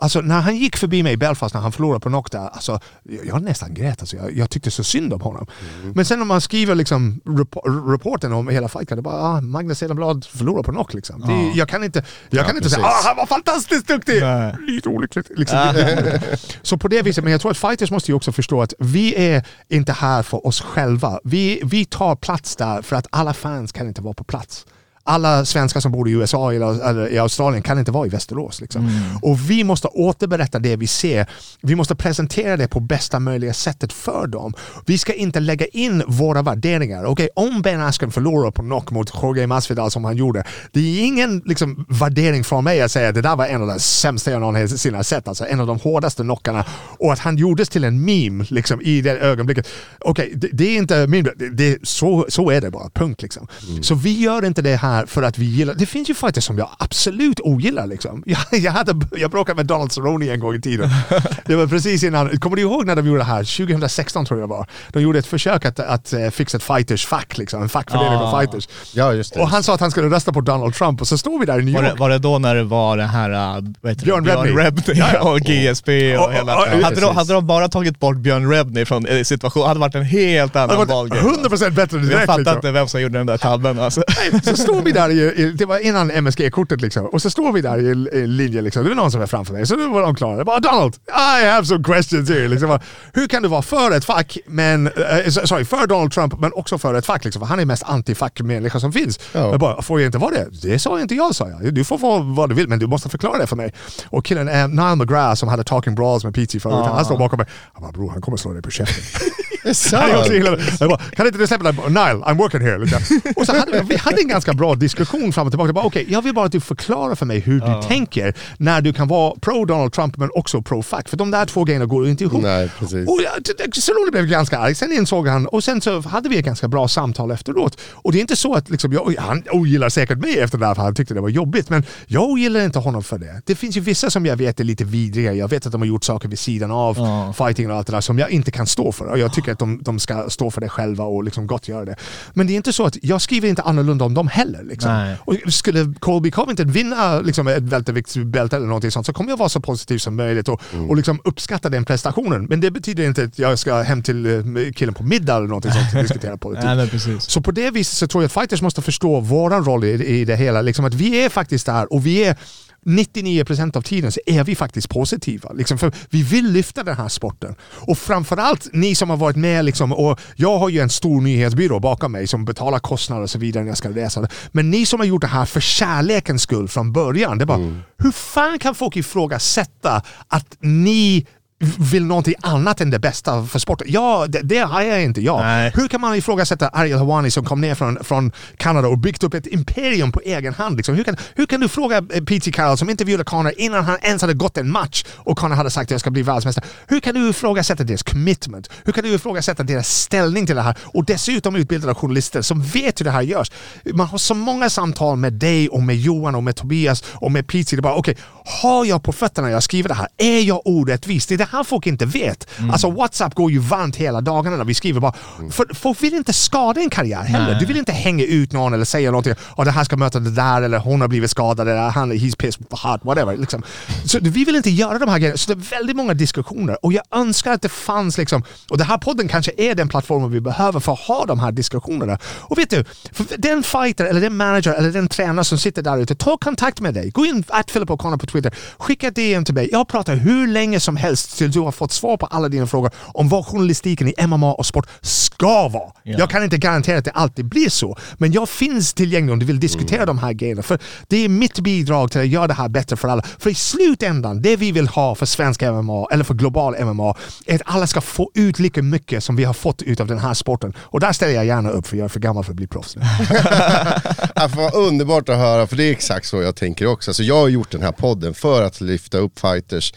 Alltså när han gick förbi mig i Belfast när han förlorade på där, alltså, jag, jag nästan grät. Alltså, jag, jag tyckte så synd om honom. Mm. Men sen om man skriver liksom rep- rapporten om hela fighten, det bara ah, Magnus Sedelblad förlorar på knock. Liksom. Det, jag kan inte, jag kan inte säga precis. ah, han var fantastiskt duktig! Nej. Lite olyckligt. Liksom. så på det viset, men jag tror att fighters måste ju också förstå att vi är inte här för oss själva. Vi, vi tar plats där för att alla fans kan inte vara på plats alla svenskar som bor i USA eller, i Australien kan inte vara i Västerås. Liksom. Och vi måste återberätta det vi ser. Vi måste presentera det på bästa möjliga sättet för dem. Vi ska inte lägga in våra värderingar. Okej, om Ben Askren förlorar på knock mot Jorge Masvidal som han gjorde, det är ingen liksom, värdering från mig att säga att det där var en av de sämsta jag någonsin har sett. Alltså en av de hårdaste knockarna. Och att han gjordes till en meme liksom, i det ögonblicket. Okej, det, det är inte min... Det, så, så är det bara. Punkt. Liksom. Så vi gör inte det här här för att vi gillar... Det finns ju fighters som jag absolut ogillar liksom. Jag, jag, hade, jag bråkade med Donald Cerrone en gång i tiden. Det var precis innan... Kommer du ihåg när de gjorde det här? 2016 tror jag var. De gjorde ett försök att, att eh, fixa ett fighters fack, liksom. En fackförening Ah. av fighters. Ja, just det. Och han sa att han skulle rösta på Donald Trump och så står vi där i New Var York. det, var det då när det var det här, äh, vad heter Björn det? Rebney. Ja, ja. och GSP och Och- hela... och- och- hade, de, hade de bara tagit bort Björn Rebney från eh, situationen, hade det varit en helt annan var ballgame. 100% bättre Jag direkt. fattar liksom. inte vem som gjorde den där tabben alltså. Så står vi där, i, det var innan MSG-kortet liksom, och så står vi där i i linje liksom. Det var någon som var framför mig, så då var de klara. Jag bara Donald, I have some questions here. Liksom. Bara, Hur kan du vara för ett fack, men, eh, sorry, för Donald Trump, men också för ett fack? Liksom, för han är mest anti-fack-människa som finns. Ja. Jag bara, får jag inte vara det? Det sa inte jag, sa jag. Du får vara vad du vill, men du måste förklara det för mig. Och killen, eh, Nile McGrath som hade Talking Brawls med PT förut, han står bakom mig. Han bara, bror han kommer slå dig på käften. Det är sant. Jag bara, kan inte du släppa den? Nile, I'm working here. Liksom. Och så hade vi, vi hade en ganska bra diskussion fram och tillbaka. Jag bara, Okej, jag vill bara att du förklarar för mig hur du tänker när du kan vara pro Donald Trump men också pro fack. För de där två grejerna går inte ihop. Nej, precis. Och Cerrone blev ganska arg, sen insåg han och sen så hade vi ett ganska bra samtal efteråt. Och det är inte så att liksom, jag, han ogillar säkert mig efter det här för han tyckte det var jobbigt. Men jag ogillar inte honom för det. Det finns ju vissa som jag vet är lite vidriga. Jag vet att de har gjort saker vid sidan av fighting och allt det där som jag inte kan stå för. Och jag tycker att de, de ska stå för det själva och liksom gott göra det. Men det är inte så att jag skriver inte annorlunda om dem heller. Liksom. Och skulle Colby Covington vinna liksom, ett välterviktsbälte eller någonting sånt så kommer jag vara så positiv som möjligt och, och liksom uppskatta den prestationen. Men det betyder inte att jag ska hem till eh, killen på middag eller någonting sånt och diskutera politik. Precis. Så på det viset så tror jag att fighters måste förstå våran roll i, i det hela. Liksom att vi är faktiskt där och vi är 99% av tiden så är vi faktiskt positiva. Liksom, för vi vill lyfta den här sporten. Och framförallt ni som har varit med, liksom, och jag har ju en stor nyhetsbyrå bakom mig som betalar kostnader och så vidare när jag ska resa. Men ni som har gjort det här för kärlekens skull från början. Det är bara, hur fan kan folk ifrågasätta att ni vill någonting annat än det bästa för sporten. Ja, det, det har jag inte jag. Nej. Hur kan man ifrågasätta Ariel Hawani som kom ner från, från Kanada och byggt upp ett imperium på egen hand? Liksom? Hur, kan, hur kan du fråga eh, P.T. Carroll som intervjuade Conor innan han ens hade gått en match och Conor hade sagt att jag ska bli världsmästare. Hur kan du ifrågasätta deras commitment? Hur kan du ifrågasätta deras ställning till det här? Och dessutom utbildade journalister som vet hur det här görs. Man har så många samtal med dig och med Johan och med Tobias och med P.T. Det är bara okej, har jag på fötterna när jag skriver det här? Är jag orättvis? Det är det här folk inte vet. Alltså WhatsApp går ju varmt hela dagarna när vi skriver bara. För folk vill inte skada en karriär heller. Du vill inte hänga ut någon eller säga någonting. Oh, det här ska möta det där eller hon har blivit skadad eller han, he's pissed hard, whatever. Liksom. Så vi vill inte göra de här grejerna. Så det är väldigt många diskussioner och jag önskar att det fanns liksom, och den här podden kanske är den plattformen vi behöver för att ha de här diskussionerna. Och vet du, den fighter eller den manager eller den tränare som sitter där ute, ta kontakt med dig. Gå in att Philip O'Connor på Twitter, skicka ett DM till mig. Jag pratar hur länge som helst tills du har fått svar på alla dina frågor om vad journalistiken i MMA och sport ska vara. Jag kan inte garantera att det alltid blir så, men jag finns tillgänglig om du vill diskutera de här grejerna. För det är mitt bidrag till att göra det här bättre för alla. För i slutändan, det vi vill ha för svensk MMA, eller för global MMA, är att alla ska få ut lika mycket som vi har fått ut av den här sporten. Och där ställer jag gärna upp, för jag är för gammal för att bli proffs. Ja, vad underbart att höra, för det är exakt så jag tänker också. Alltså, jag har gjort den här podden för att lyfta upp fighters.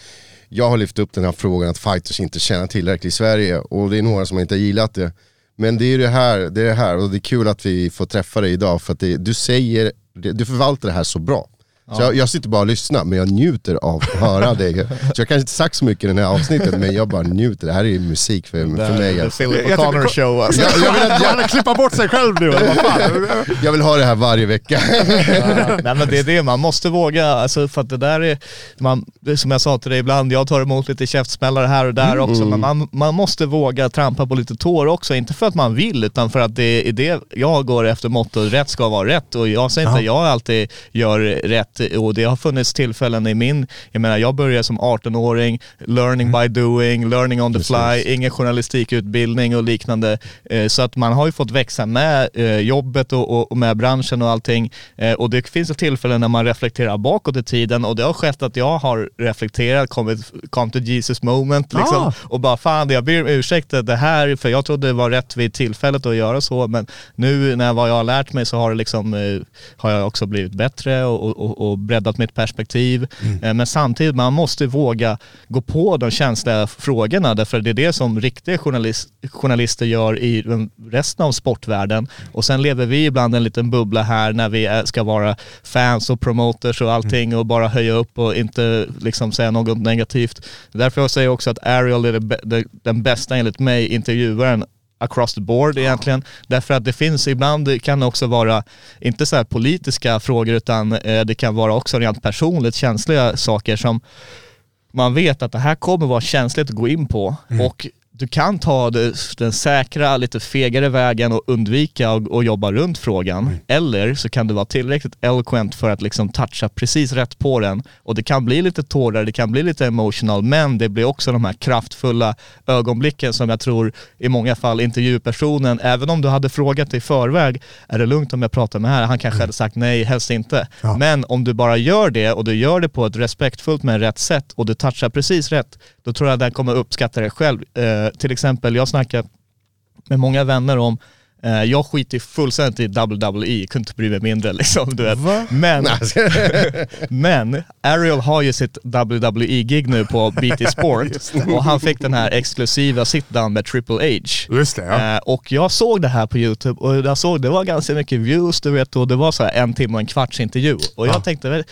Jag har lyft upp den här frågan att fighters inte tjänar tillräckligt i Sverige och det är några som inte har gillat det. Men det är det här, det är det här och det är kul att vi får träffa dig idag för att det, du säger, du förvaltar det här så bra. Så jag, jag sitter bara och lyssnar men jag njuter av att höra dig. Så jag kanske inte sagt så mycket i det här avsnittet men jag bara njuter. Det här är musik för, för mig. Alltså. Philip Jag O'Connor show alltså. Jag, jag, vill, att- jag, klippa bort sig själv nu, eller vad fan? jag vill ha det här varje vecka. Nej men det är det, man måste våga, alltså för att det där är, man, som jag sa till dig ibland, jag tar emot lite käftsmällar här och där också, men man, man måste våga trampa på lite tår också, inte för att man vill utan för att det är det jag går efter motto, rätt ska vara rätt och jag säger inte att jag alltid gör rätt och det har funnits tillfällen i min, jag menar jag började som 18-åring, learning by doing, learning on the fly, ingen journalistikutbildning och liknande. Eh, Så att man har ju fått växa med eh, jobbet och, med branschen och allting. Eh, Och det finns ett tillfälle när man reflekterar bakåt i tiden och det har skett att jag har reflekterat, kommit, kom till Jesus moment liksom. Ah. Och bara fan, jag ber om ursäkt det här, för jag trodde det var rätt vid tillfället att göra så. Men nu när vad jag har lärt mig så har, det liksom, har jag också blivit bättre och, och, och, breddat mitt perspektiv. Eh, Men samtidigt, man måste våga gå på de känsliga frågorna därför det är det som riktiga journalist, journalister gör i resten av sportvärlden. Och sen lever vi ibland en liten bubbla här när vi ska vara fans och promoters och allting och bara höja upp och inte liksom säga något negativt. Därför jag säger också att Ariel är det, bä- det, den bästa enligt mig intervjuaren across the board egentligen. Därför att det finns ibland, det kan också vara, inte så politiska frågor utan eh, det kan vara också rent personligt känsliga saker som man vet att det här kommer vara känsligt att gå in på. Och du kan ta den säkra, lite fegare vägen och undvika och, och jobba runt frågan. Eller så kan du vara tillräckligt eloquent för att liksom toucha precis rätt på den. Och det kan bli lite tårar, det kan bli lite emotional, men det blir också de här kraftfulla ögonblicken som jag tror i många fall intervjupersonen, även om du hade frågat i förväg, är det lugnt om jag pratar med här? Han kanske hade sagt nej, helst inte. Ja. Men om du bara gör det och du gör det på ett respektfullt med rätt sätt och du touchar precis rätt, då tror jag att den kommer uppskatta det själv. Eh, Eh, till exempel, jag snackar med många vänner om jag skiter fullständigt i WWE, kunde inte bry mig mindre liksom. Du vet. Men, men Ariel har ju sitt WWE-gig nu på BT Sport och han fick den här exklusiva sit-down med Triple H. Just det, ja. Eh, och jag såg det här på YouTube och jag såg det var ganska mycket views du vet och det var så här en timme och en kvarts intervju. Och jag tänkte, väl,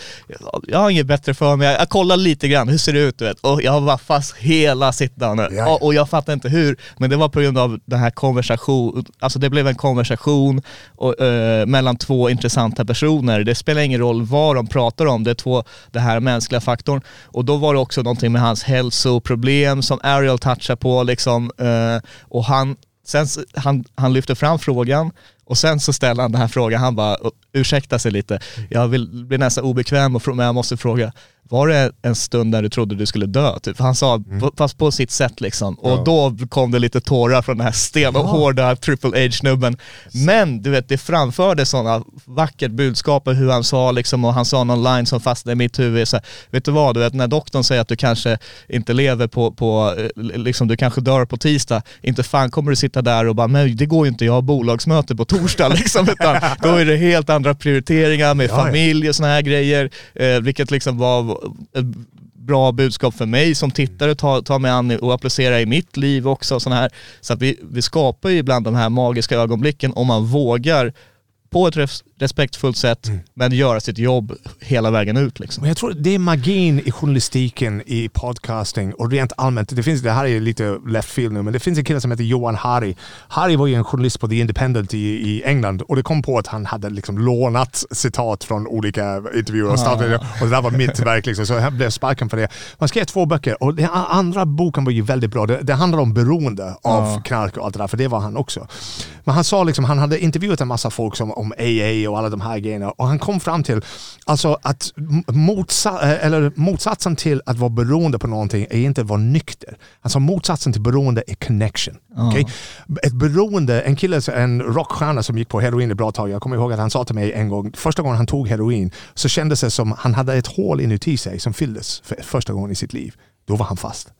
jag- har inget bättre för mig, jag, kollar lite grann, hur ser det ut du vet? Och jag var fast hela sit-downen Ja. och, och jag fattar inte hur, men det var på grund av den här konversation, alltså det blev blev en konversation och, eh, mellan två intressanta personer. Det spelar ingen roll vad de pratar om, det är två, det här mänskliga faktorn. Och då var det också någonting med hans hälsoproblem som Ariel touchar på liksom, eh, och han Sen han, han lyfter fram frågan och sen så ställer han den här frågan, han bara ursäkta sig lite. Jag vill, blir nästan obekväm och men jag måste fråga, var det en stund där du trodde du skulle dö? Typ? Han sa, på- fast på sitt sätt liksom. Och då kom det lite tårar från den här stenhårda Triple H-snubben. Men du vet, det framförde sådana vackert budskap och hur han sa liksom, och han sa någon line som fastnade i mitt huvud. Så här, vet du vad, du vet, när doktorn säger att du kanske inte lever på, på eh, liksom du kanske dör på tisdag, inte fan kommer du sitta där och bara, men det går ju inte, jag har bolagsmöte på torsdag liksom, utan då är det helt andra prioriteringar med Ja, ja. familj och sådana här grejer, eh, vilket liksom var ett bra budskap för mig som tittare, ta, ta mig an och applicera i mitt liv också. och sådana här. Så att vi, vi skapar ju ibland de här magiska ögonblicken om man vågar på ett res- respektfullt sätt, Mm. men göra sitt jobb hela vägen ut. Liksom. Men jag tror det är magin i journalistiken, i podcasting och rent allmänt. Det, finns, det här är lite left field nu, men det finns en kille som heter Johan Hari. Hari var ju en journalist på The Independent i, i England och det kom på att han hade liksom lånat citat från olika intervjuer och startade och det där var mitt verk. Liksom, så han blev sparken för det. Man skrev två böcker och den andra boken var ju väldigt bra. Det, det handlar om beroende av knark och allt det där, för det var han också. Men han sa liksom, han hade intervjuat en massa folk som, om AA och alla de här grejerna och han kom fram till alltså att motsa eh, eller motsatsen till att vara beroende på någonting är inte att vara nykter. Alltså motsatsen till beroende är connection. okej? Ett beroende, en kille, en rockstjärna som gick på heroin ett bra tag, jag kommer ihåg att han sa till mig en gång, första gången han tog heroin så kändes det som han hade ett hål inuti sig som fylldes för första gången i sitt liv. Då var han fast.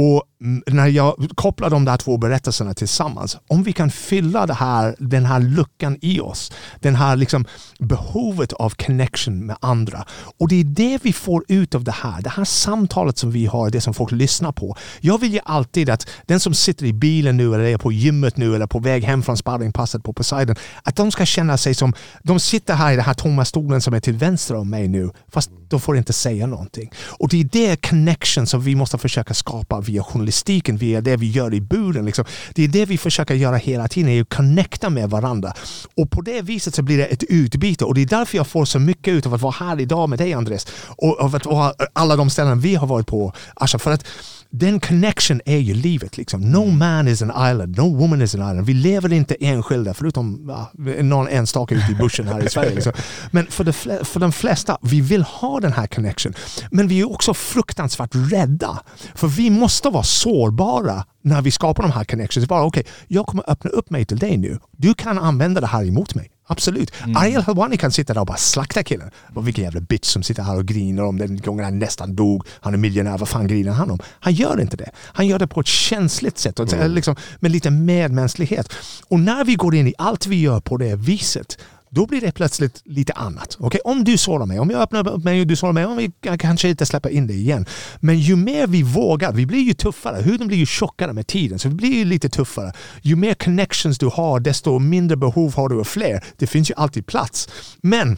Och när jag kopplar de där två berättelserna tillsammans, om vi kan fylla det här, den här luckan i oss, den här liksom behovet av connection med andra. Och det är det vi får ut av det här. Det här samtalet som vi har, det som folk lyssnar på. Jag vill ju alltid att den som sitter i bilen nu eller är på gymmet nu eller på väg hem från sparringpasset på Poseidon, att de ska känna sig som, de sitter här i den här tomma stolen som är till vänster om mig nu, fast de får inte säga någonting. Och det är det connection som vi måste försöka skapa via journalistiken, via det vi gör i buren. Liksom. Det är det vi försöker göra hela tiden, är att connecta med varandra. Och på det viset så blir det ett utbyte och det är därför jag får så mycket ut av att vara här idag med dig Andres. Och av att vara alla de ställen vi har varit på, Asha. För att den connection är ju livet. Liksom. No man is an island, no woman is an island. Vi lever inte enskilda, förutom ja, någon enstaka ute i bussen här i Sverige. Liksom. Men för de, för de flesta, vi vill ha den här connection. Men vi är också fruktansvärt rädda. För vi måste vara sårbara när vi skapar de här connections. Bara okej, jag kommer öppna upp mig till dig nu. Du kan använda det här emot mig. Absolut. Ariel Helwani kan sitta där och bara slakta killen. Och vilken jävla bitch som sitter här och grinar om den gången han nästan dog. Han är miljonär, vad fan grinar han om? Han gör inte det. Han gör det på ett känsligt sätt och liksom, med lite medmänsklighet. Och när vi går in i allt vi gör på det viset, då blir det plötsligt lite annat. Okay? Om du sårar mig, om jag öppnar upp mig och du sårar mig, om vi jag kanske inte släpper in dig igen. Men ju mer vi vågar, vi blir ju tuffare, huden blir ju tjockare med tiden, så vi blir ju lite tuffare. Ju mer connections du har, desto mindre behov har du av fler. Det finns ju alltid plats. Men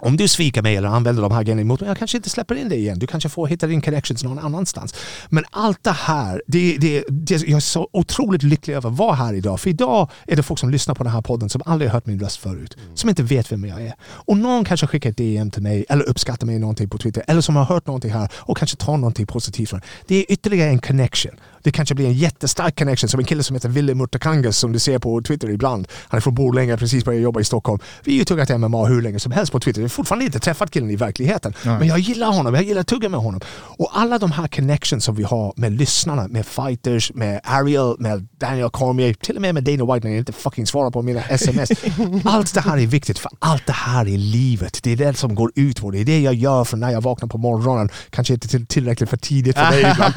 om du sviker mig eller använder de här grejerna emot mig, jag kanske inte släpper in det igen. Du kanske får hitta din connections någon annanstans. Men allt det här, det, det, det, jag är så otroligt lycklig över att vara här idag. För idag är det folk som lyssnar på den här podden som aldrig har hört min röst förut. Som inte vet vem jag är. Och någon kanske skickar ett DM till mig eller uppskattar mig någonting på Twitter. Eller som har hört någonting här och kanske tar någonting positivt från det. Det är ytterligare en connection. Det kanske blir en jättestark connection som en kille som heter Ville Murtakangas som du ser på Twitter ibland. Han är från Borlänge, precis börjat jobba i Stockholm. Vi har ju tuggat MMA hur länge som helst på Twitter. Jag har fortfarande inte träffat killen i verkligheten. Men jag gillar honom, jag gillar att tugga med honom. Och alla de här connections som vi har med lyssnarna, med fighters, med Ariel, med Daniel Cormier, till och med med Dana White när jag inte fucking svarar på mina sms. Allt det här är viktigt för allt det här är livet. Det är det som går ut på det. är det jag gör från när jag vaknar på morgonen. Kanske inte till- tillräckligt för tidigt för dig ibland.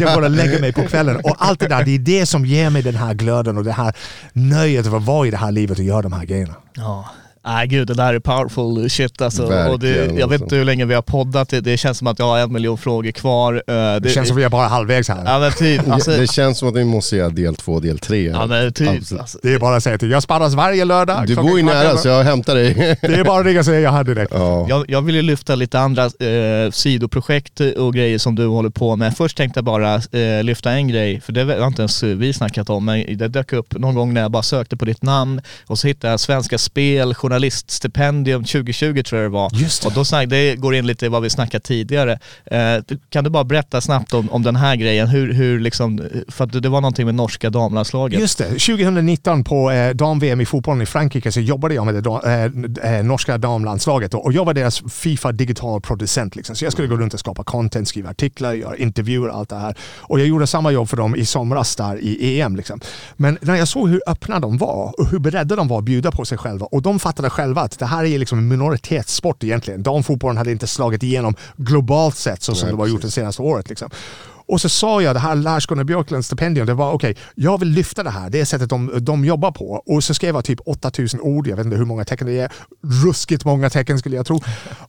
Jag och lägger mig på kvällen. Och allt det där, det är det som ger mig den här glöden och det här nöjet av att vara i det här livet och göra de här grejerna. Ja. Nej gud, det där är powerful shit alltså. Och det, jag vet alltså. inte hur länge vi har poddat, det, det känns som att jag har en miljon frågor kvar. Eh, Det, Det känns som vi är bara halvvägs här. Ja men typ. Alltså, det känns som att vi måste göra del två, del tre. ja men typ. Alltså. Det är bara att säga till. Jag sparras varje lördag. Du bor ju nära så jag hämtar dig. Det är bara att ringa och säga jag här direkt. ja. Jag, jag vill ju lyfta lite andra eh, sidoprojekt och grejer som du håller på med. Först tänkte jag bara eh, lyfta en grej, för det har inte ens vi snackat om, men det dök upp någon gång när jag bara sökte på ditt namn och så hittade jag Svenska Spel journaliststipendium 2020 tror jag det var. Just det. Och då snack, det går in lite i vad vi snackade tidigare. Eh, kan du bara berätta snabbt om, om den här grejen, hur, hur liksom, för att det var någonting med norska damlandslaget. Just det, 2019 på eh, dam-VM i fotbollen i Frankrike så jobbade jag med det da, eh, eh, norska damlandslaget och jag var deras Fifa digital producent. Liksom. Så jag skulle gå runt och skapa content, skriva artiklar, göra intervjuer och allt det här. Och jag gjorde samma jobb för dem i somras där i EM. Liksom. Men när jag såg hur öppna de var och hur beredda de var att bjuda på sig själva och de fattade själva att det här är liksom en minoritetssport egentligen. Damfotbollen hade inte slagit igenom globalt sett så som Nej, det var gjort det senaste året. Liksom. Och så sa jag det här Lars-Gunnar Björklunds stipendium, det var okej, jag vill lyfta det här, det är sättet de, de jobbar på. Och så skrev jag typ 8000 ord, jag vet inte hur många tecken det är, ruskigt många tecken skulle jag tro.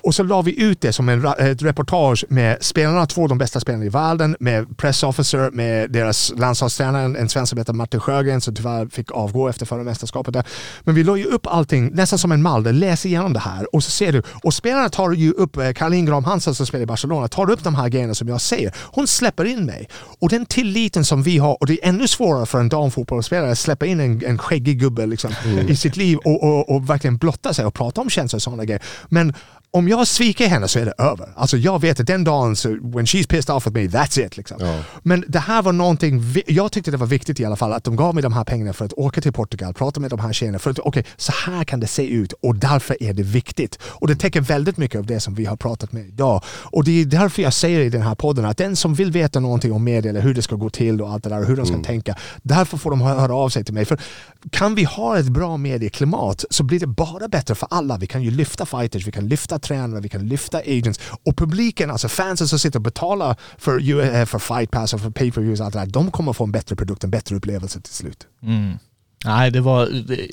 Och så la vi ut det som en, ett reportage med spelarna, två av de bästa spelarna i världen, med pressofficer, med deras landslagstränare, en- svensk som heter Martin Sjögren som tyvärr fick avgå efter förra mästerskapet. Där. Men vi la ju upp allting nästan som en mall, läs igenom det här och så ser du, och spelarna tar ju upp, eh, Caroline Graham Hansen som spelar i Barcelona, tar upp de här grejerna som jag säger. Hon släpper in mig. Och den tilliten som vi har, och det är ännu svårare för en damfotbollsspelare att släppa in en, en skäggig gubbe liksom, i sitt liv och, och, och verkligen blotta sig och prata om känslor och sådana grejer. Men om jag sviker henne så är det över. Alltså jag vet att den dagen, så, when she's pissed off at me, that's it. Liksom. Ja. Men det här var någonting, jag tyckte det var viktigt i alla fall att de gav mig de här pengarna för att åka till Portugal, prata med de här tjejerna, för att okej, så här kan det se ut och därför är det viktigt. Och det täcker väldigt mycket av det som vi har pratat med idag. Och det är därför jag säger i den här podden att den som vill veta någonting om media eller hur det ska gå till och allt det där och hur de ska tänka, därför får de hö- höra av sig till mig. För kan vi ha ett bra medieklimat så blir det bara bättre för alla. Vi kan ju lyfta fighters, vi kan lyfta tränare, vi kan lyfta agents och publiken, alltså fansen som sitter och betalar för, ju- för fight pass och för pay per views allt det där, de kommer få en bättre produkt, en bättre upplevelse till slut. Mm. Nej, det var,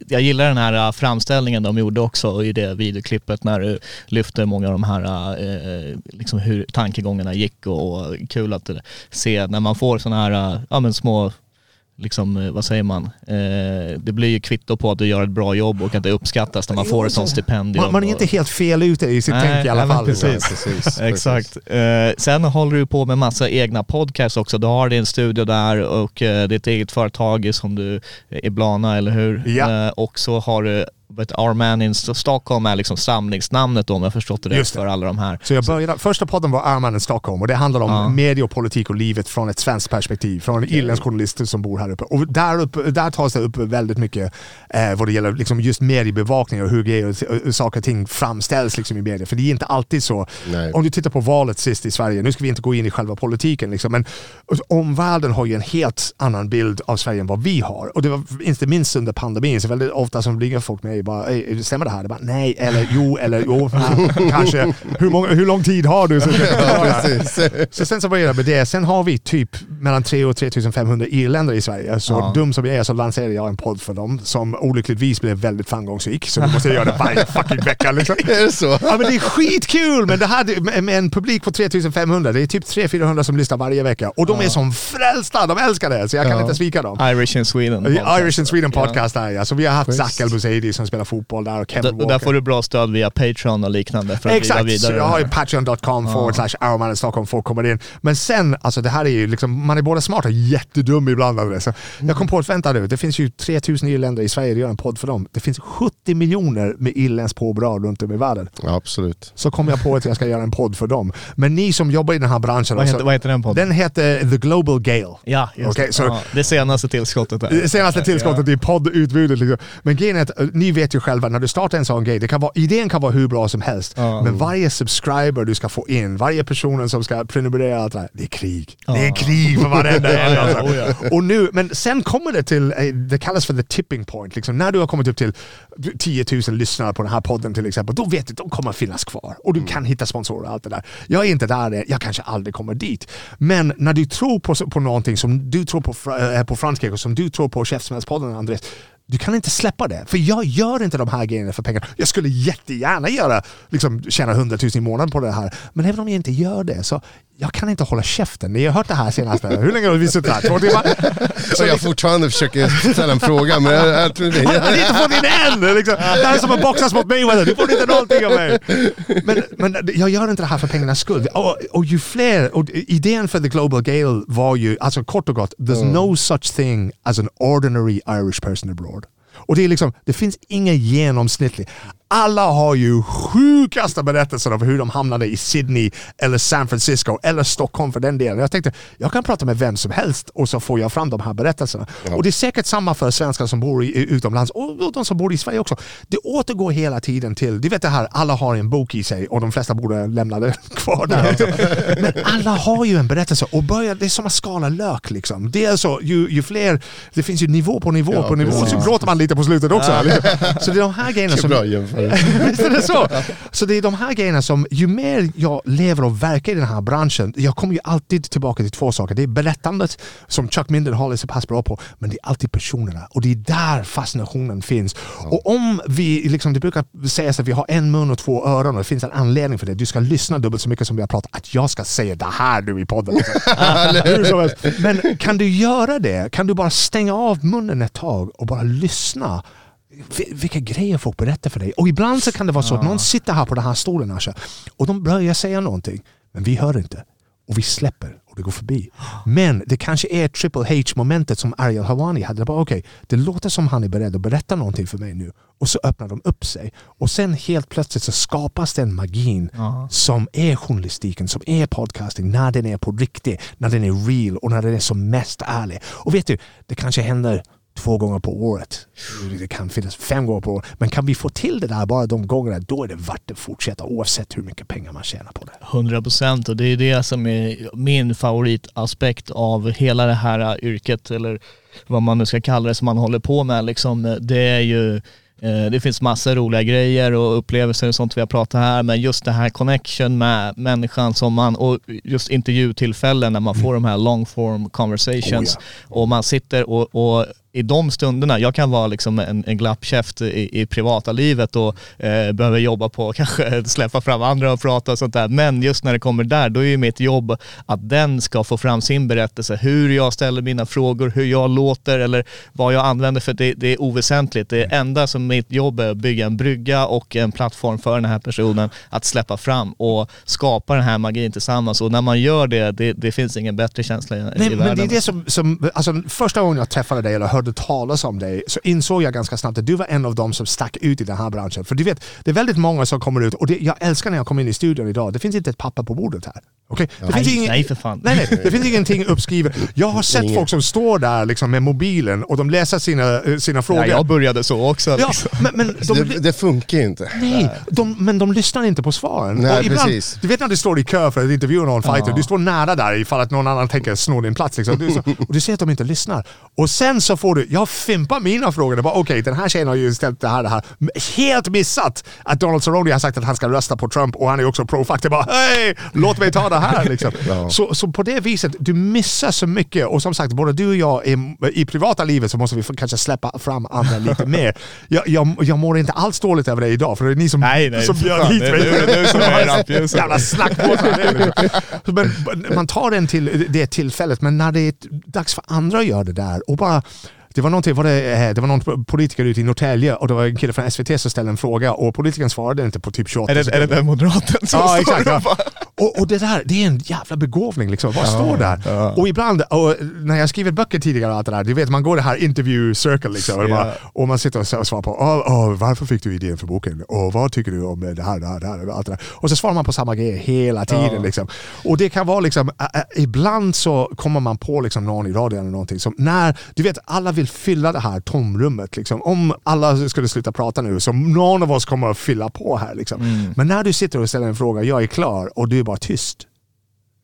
jag gillar den här äh, framställningen de gjorde också i det videoklippet när du lyfte många av de här, eh, liksom hur tankegångarna gick och, och kul att se när man får sådana här, ja men små liksom, eh, vad säger man, eh, det blir ju kvitto på att du gör ett bra jobb och att det uppskattas när man får ett sånt stipendium. Man, man är inte helt fel ute i sitt Nej, tänk i alla fall. precis. precis. Exakt. Eh, sen håller du på med massa egna podcasts också. Du har din studio där och eh, ditt eget företag som du är Blana, eller hur? Ja. Eh, och så har du vet, Our Man in Stockholm är liksom samlingsnamnet då, om jag förstått det rätt, för alla de här. Så jag började, första podden var Armannen Stockholm och det handlar om Ja. media och politik och livet från ett svenskt perspektiv. Från en irländsk journalist som bor här uppe. Och där, uppe, där tas det upp väldigt mycket eh, vad det gäller liksom just mediebevakning och hur grejer och, och saker och ting framställs liksom i media. För det är inte alltid så. Nej. Om du tittar på valet sist i Sverige, nu ska vi inte gå in i själva politiken, liksom, men omvärlden har ju en helt annan bild av Sverige än vad vi har. Och det var inte minst under pandemin, så väldigt ofta som ringer folk mig bara, "Ey, stämmer det här? Det bara, nej, eller jo, eller jo, ja, kanske. Hur, många, hur lång tid har du? Så, Ja, så sen så började jag med det. Sen har vi typ mellan 3 och 3500 irländare i Sverige. Så Ja. dum som jag är så lanserade jag en podd för dem som olyckligtvis blev väldigt framgångsrik. Så nu måste jag göra det varje fucking vecka. Liksom. Är det så? Ja men det är skitkul! Men det här med- en publik på 3500, det är typ 300-400 som lyssnar varje vecka. Och de är som frälsta, de älskar det. Så jag kan Ja. inte svika dem. Irish in Sweden. Podcast. Irish in Sweden podcast där ja. Så vi har haft Schysst. Zach Elbouzedi som spelar fotboll där och Kevin D- Walker. där får du bra stöd via Patreon och liknande för att Exakt, vidare. jag har ju patreon.com forward slash Stockholm folk kommer in. Men sen, alltså det här är ju liksom, man är både smart och jättedum ibland av det. Så jag kom på att vänta nu, det finns ju 3000 irländare i Sverige, det gör en podd för dem. Det finns 70 miljoner med irländskt påbrå runt om i världen. Ja, absolut. Så kom jag på att jag ska göra en podd för dem. Men ni som jobbar i den här branschen, Vad heter, alltså, vad heter den podden? den heter The Global Gale. Ja, just Okej, det. så- Ja, det senaste tillskottet där. Det senaste tillskottet i poddutbudet. Liksom. Men grejen är att eh, ni vet ju själva, när du startar en sån grej, det kan vara, idén kan vara hur bra som helst. Ja. Men varje subscriber du ska få in, varje person som ska prenumerera, allt det, det är krig. Det är krig för varenda en. Alltså. Oh. Och nu, men sen kommer det till, eh, det kallas för the tipping point. Liksom, när du har kommit upp till 10 000 lyssnare på den här podden till exempel, då vet du att de kommer finnas kvar. Och du kan hitta sponsorer och allt det där. Jag är inte där, jag kanske aldrig kommer dit. Men när du tror på, på någonting som du tror på, eh, på Frankrike och som du tror på Käftsmällspodden Andres, du kan inte släppa det. För jag gör inte de här grejerna för pengar. Jag skulle jättegärna göra, liksom, tjäna 100 000 i månaden på det här. Men även om jag inte gör det så jag kan inte hålla käften. Ni har hört det här senaste, hur länge har vi suttit här? Två timmar? Så jag fortfarande försöker ställa en fråga, men jag, jag tror Han har inte fått in än! Liksom. Det här är som att boxas mot Mayweather, du får inte någonting av mig. Men, men jag gör inte det här för pengarnas skull. Och, och ju fler, och idén för The Global Gale var ju, alltså kort och gott, there's no such thing as an ordinary Irish person abroad. Och det är liksom, det finns ingen genomsnittlig. Alla har ju sjukaste berättelser om hur de hamnade i Sydney eller San Francisco eller Stockholm för den delen. Jag tänkte, jag kan prata med vem som helst och så får jag fram de här berättelserna. Och det är säkert samma för svenskar som bor i, utomlands och, de som bor i Sverige också. Det återgår hela tiden till, du vet det här, alla har en bok i sig och de flesta borde lämna det kvar där. Alltså. Men alla har ju en berättelse och börjar, det är som att skala lök liksom. Det är så, ju, ju fler, det finns ju nivå på nivå Ja, på nivå. precis. Så gråter man lite på slutet också. Så det är de här grejerna som... Visst är det så? Så det är de här grejerna som, ju mer jag lever och verkar i den här branschen, jag kommer ju alltid tillbaka till två saker. Det är berättandet, som Chuck Mindenhall är så pass bra på, men det är alltid personerna. Och det är där fascinationen finns. Och om vi, liksom, det brukar sägas att vi har en mun och två öron och det finns en anledning för det. Du ska lyssna dubbelt så mycket som vi har pratat, att jag ska säga det här nu i podden. Men kan du göra det? Kan du bara stänga av munnen ett tag och bara lyssna? Vi- Vilka grejer folk berättar för dig. Och ibland så kan det vara så att någon sitter här på den här stolen Asha, och de börjar säga någonting, men vi hör inte. Och vi släpper och det går förbi. Men det kanske är Triple H-momentet som Ariel Hawani hade. Okej, det låter som han är beredd att berätta någonting för mig nu. Och så öppnar de upp sig. Och sen helt plötsligt så skapas den magin som är journalistiken, som är podcasting, när den är på riktigt, när den är real och när den är som mest ärlig. Och vet du, det kanske händer två gånger på året. Det kan finnas fem gånger på året. Men kan vi få till det där bara de gångerna, då är det värt att fortsätta oavsett hur mycket pengar man tjänar på det. 100 procent och det är det som är min favoritaspekt av hela det här yrket eller vad man nu ska kalla det som man håller på med. Liksom, det är ju eh, det finns massor roliga grejer och upplevelser och sånt vi har pratat här men just det här connection med människan som man och just intervjutillfällen när man får de här long form conversations och man sitter och, och i de stunderna, jag kan vara liksom en, en glappkäft i, i privata livet och eh, behöver jobba på kanske släppa fram andra och prata och sånt där. Men just när det kommer där, då är ju mitt jobb att den ska få fram sin berättelse. Hur jag ställer mina frågor, hur jag låter eller vad jag använder för det, det är oväsentligt. Det enda som mitt jobb är att bygga en brygga och en plattform för den här personen att släppa fram och skapa den här magin tillsammans. Och när man gör det, det, det finns ingen bättre känsla i, Nej, i men världen. det är det som, som alltså, första gången jag träffade dig eller hörde talas om dig så insåg jag ganska snabbt att du var en av dem som stack ut i den här branschen. För du vet, det är väldigt många som kommer ut och det, jag älskar när jag kommer in i studion idag, det finns inte ett papper på bordet här. Okej? Det Nej, ingen- nej för fan. Nej, nej, det finns ingenting uppskrivet. Jag har sett folk som står där liksom, med mobilen och de läser sina, eh, sina frågor. Ja, jag började så också. Ja, liksom. men, men de, Det, det funkar ju inte. Nej, de, men de lyssnar inte på svaren. Nej, och ibland, precis. Du vet när du står i kö för att intervjua någon fighter, du står nära där ifall att någon annan tänker sno din plats. Liksom. Du, så, och du ser att de inte lyssnar. Och sen så får du, jag fimpar mina frågor. Okej, den här tjejen har ju ställt det här, det här. Helt missat att Donald Cerrone har sagt att han ska rösta på Trump och han är också pro-fack. Det bara, hej, låt mig ta det här. Liksom. Ja. så, så på det viset, du missar så mycket. Och som sagt, både du och jag, i, i privata livet så måste vi kanske släppa fram andra lite mer. Jag, jag, jag mår inte alls dåligt över det idag, för det är ni som, Nej, nej, som bjöd hit Det mig. det som är. Jävla snackpåsar. men, men man tar den till det tillfället, men när det är dags för andra att göra det där och bara det var, någonting, var det, eh, det var någon politiker ute i Norrtälje och det var en kille från SVT som ställde en fråga och politikern svarade inte på typ 28 Är det, är det den moderaten som Ja, står exakt. och Ja. Och, och det där, det är en jävla begåvning liksom. Bara stå där. Och ibland, och när jag skrivit böcker tidigare och allt det där, du vet man går det här interview circle liksom. Och, bara, och man sitter och svarar på "Åh, åh, varför fick du idén för boken? Och vad tycker du om det här, det här, det här, och allt det där. Och så svarar man på samma grej hela tiden. Liksom. Och det kan vara liksom, ibland så kommer man på liksom någon i radion eller någonting som, när, du vet alla vill fylla det här tomrummet. Liksom. Om alla skulle sluta prata nu så någon av oss kommer att fylla på här. Liksom. Men när du sitter och ställer en fråga, jag är klar och du är bara tyst.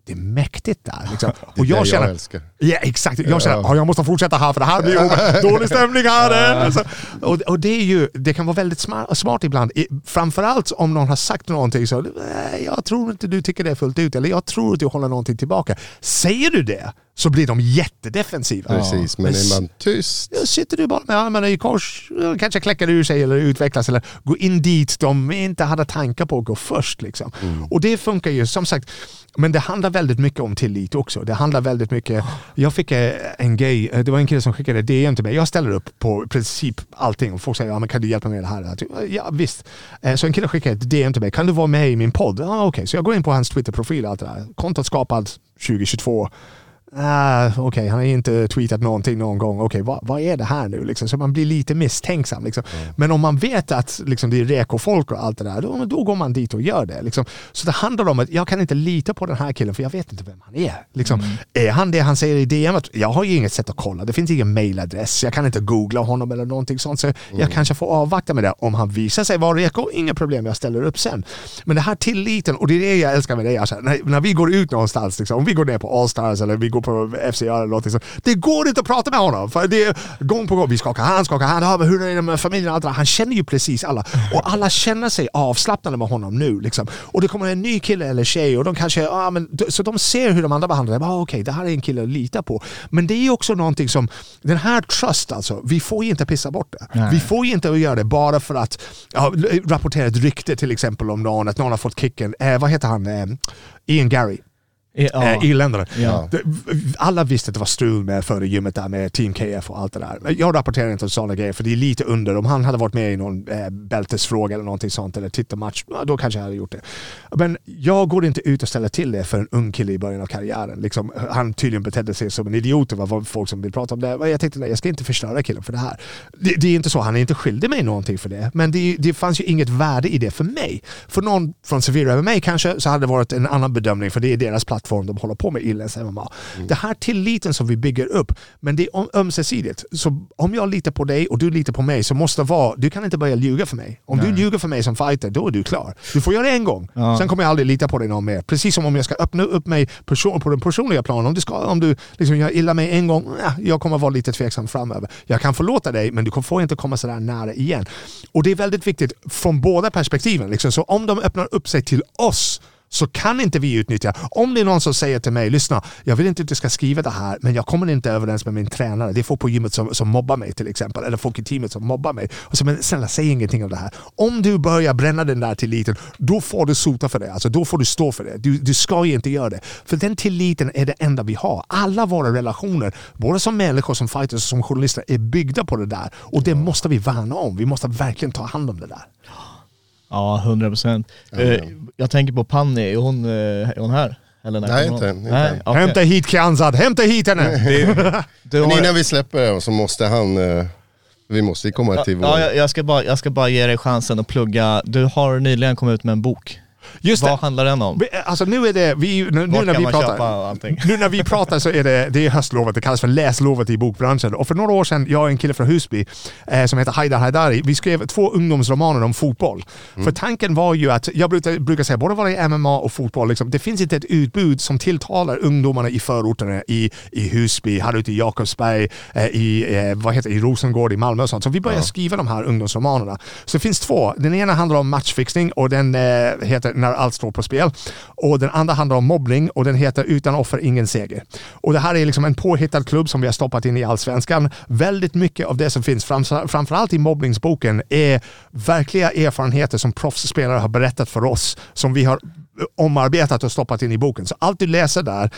Det är mäktigt där. Liksom. Och jag jag känner, älskar. Ja exakt, jag känner att jag måste fortsätta här för det här blir dålig stämning här. Alltså, och, och det, är ju, det kan vara väldigt smart, smart ibland. I, framförallt om någon har sagt någonting så, "Nej, jag tror inte du tycker det fullt ut, eller jag tror att du håller någonting tillbaka. Säger du det så blir de jättedefensiva. Precis, men är man tyst? Sitter du bara med armarna i kors, kanske kläcker ur sig eller utvecklas eller går in dit de inte hade tankar på att gå först. Liksom. Och det funkar ju som sagt, men det handlar väldigt mycket om tillit också. Det handlar väldigt mycket, jag fick eh, en grej, eh, det var en kille som skickade DM till mig, jag ställer upp på princip allting och folk säger ja, men kan du hjälpa mig med det här? Typ, Ja visst. Eh, Så en kille skickade ett DM till mig, kan du vara med i min podd? Ja okej, så jag går in på hans Twitter-profil. Kontot skapat 2022. Ah, Okej, han har inte tweetat någonting någon gång. Okej, vad, vad är det här nu? Liksom, så man blir lite misstänksam. Liksom. Men om man vet att liksom, det är reko-folk och allt det där, då, då går man dit och gör det. Liksom. Så det handlar om att jag kan inte lita på den här killen för jag vet inte vem han är. Liksom, Är han det han säger i DM? Jag har ju inget sätt att kolla. Det finns ingen mailadress. Jag kan inte googla honom eller någonting sånt. Så jag kanske får avvakta med det. Om han visar sig vara reko, inga problem. Jag ställer upp sen. Men det här tilliten, och det är det jag älskar med dig. Alltså, när, när vi går ut någonstans, liksom, om vi går ner på Allstars eller vi går på FCA eller någonting så, det går inte att prata med honom. För det är gång på gång, vi skakar hand, skakar hand, men hur är det med familjen allt. Han känner ju precis alla. Och alla känner sig avslappnade med honom nu. Liksom. Och det kommer en ny kille eller tjej och de kanske, ja, men, så de ser hur de andra behandlar det. Ah, Okej, det här är en kille att lita på. Men det är också någonting som, den här trust alltså, vi får ju inte pissa bort det. Vi får ju inte göra det bara för att ja, rapportera ett rykte till exempel om någon, att någon har fått kicken. Eh, vad heter han? Eh, Ian Gary. Ja. Eh, irländare. Ja. Det- Alla visste att det var strul med före gymmet där med Team KF och allt det där. Jag rapporterar inte om sådana grejer för det är lite under. Om han hade varit med i någon eh, bältesfråga eller någonting sånt eller tittarmatch, ja, då kanske jag hade gjort det. Men jag går inte ut och ställer till det för en ung kille i början av karriären. Liksom, han tydligen betedde sig som en idiot. Det var folk som vill prata om det. Jag tänkte nej, jag ska inte förstöra killen för det här. Det, det är inte så, han är inte skyldig mig någonting för det. Men det, det fanns ju inget värde i det för mig. För någon från Sevilla MMA kanske så hade det varit en annan bedömning för det är deras plattform de håller på med, Illens MMA. Det här tilliten som vi bygger upp, men det är ömsesidigt. Så om jag litar på dig och du litar på mig så måste det vara, du kan inte börja ljuga för mig. Om du ljuger för mig som fighter, då är du klar. Du får göra det en gång, sen kommer jag aldrig lita på dig någon mer. Precis som om jag ska öppna upp mig person, på den personliga planen. Om du, ska, om du liksom gör illa mig en gång, ja, jag kommer vara lite tveksam framöver. Jag kan förlåta dig, men du får inte komma sådär nära igen. Och det är väldigt viktigt från båda perspektiven. Liksom. Så om de öppnar upp sig till oss så kan inte vi utnyttja. Om det är någon som säger till mig, lyssna, jag vill inte att du ska skriva det här, men jag kommer inte överens med min tränare. Det är folk på gymmet som, som mobbar mig till exempel, eller folk i teamet som mobbar mig. Och så, men snälla, säg ingenting om det här. Om du börjar bränna den där tilliten, då får du sota för det. Alltså, då får du stå för det. Du, du ska ju inte göra det. För den tilliten är det enda vi har. Alla våra relationer, både som människor, som fighters och som journalister, är byggda på det där. Och det måste vi värna om. Vi måste verkligen ta hand om det där. Ja, 100 procent. Jag tänker på Panni, är hon, eh, är hon här? Eller när Nej, inte än, inte Nej, okej. Hämta hit Kianzad, hämta hit henne! Du Men har- innan vi släpper det så måste han... eh, Vi måste komma till vår... Ja, jag, jag, ska bara, jag ska bara ge dig chansen att plugga. Du har nyligen kommit ut med en bok. Just Vad det. handlar den om? Vi- Alltså nu är det, vi, nu, nu när vi pratar... Nu när vi pratar så är det, det är höstlovet, det kallas för läslovet i bokbranschen. Och för några år sedan, jag och en kille från Husby eh, som heter Haidar Haidari, vi skrev två ungdomsromaner om fotboll. För tanken var ju att, jag brukar, brukar säga, både vad det är MMA och fotboll, liksom, det finns inte ett utbud som tilltalar ungdomarna i förorterna i, i Husby, här ute i Jakobsberg, eh, i, eh, vad heter, i Rosengård i Malmö och sånt. Så vi började skriva de här ungdomsromanerna. Så det finns två. Den ena handlar om matchfixning och den eh, heter när allt står på spel. Och den andra handlar om mobbning och den heter Utan offer ingen seger. Och det här är liksom en påhittad klubb som vi har stoppat in i Allsvenskan. Väldigt mycket av det som finns, framförallt i mobbningsboken, är verkliga erfarenheter som proffsspelare har berättat för oss, som vi har omarbetat och stoppat in i boken. Så allt du läser där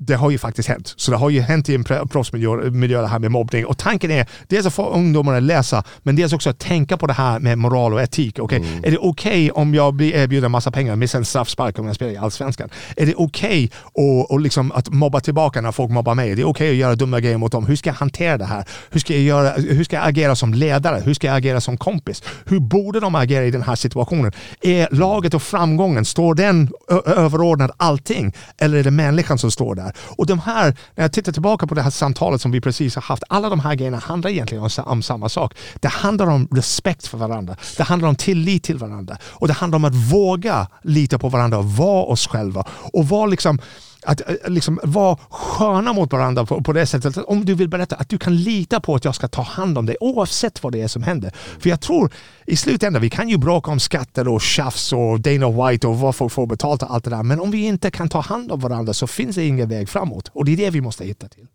det har ju faktiskt hänt. Så det har ju hänt i en proffsmiljö miljö det här med mobbning. Och tanken är dels att få ungdomar att läsa, men dels också att tänka på det här med moral och etik. Okej, Är det okej om jag blir erbjuden massa pengar, missar en straffspark om jag spelar i Allsvenskan? Är det okej och, och liksom att mobba tillbaka när folk mobbar mig? Är det okej att göra dumma grejer mot dem? Hur ska jag hantera det här? Hur ska jag, göra, hur ska jag agera som ledare? Hur ska jag agera som kompis? Hur borde de agera i den här situationen? Är laget och framgången, står den överordnad allting? Eller är det människan som står där? Och de här, när jag tittar tillbaka på det här samtalet som vi precis har haft, alla de här grejerna handlar egentligen om, om samma sak. Det handlar om respekt för varandra. Det handlar om tillit till varandra. Och det handlar om att våga lita på varandra och vara oss själva. Och vara liksom att eh, liksom vara sköna mot varandra på, på det sättet. Att om du vill berätta att du kan lita på att jag ska ta hand om dig oavsett vad det är som händer. För jag tror i slutändan, vi kan ju bråka om skatter och tjafs och Dana White och vad folk får betalt och allt det där. Men om vi inte kan ta hand om varandra så finns det ingen väg framåt. Och det är det vi måste hitta till.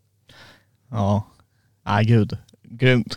Ja, nej gud. Grymt.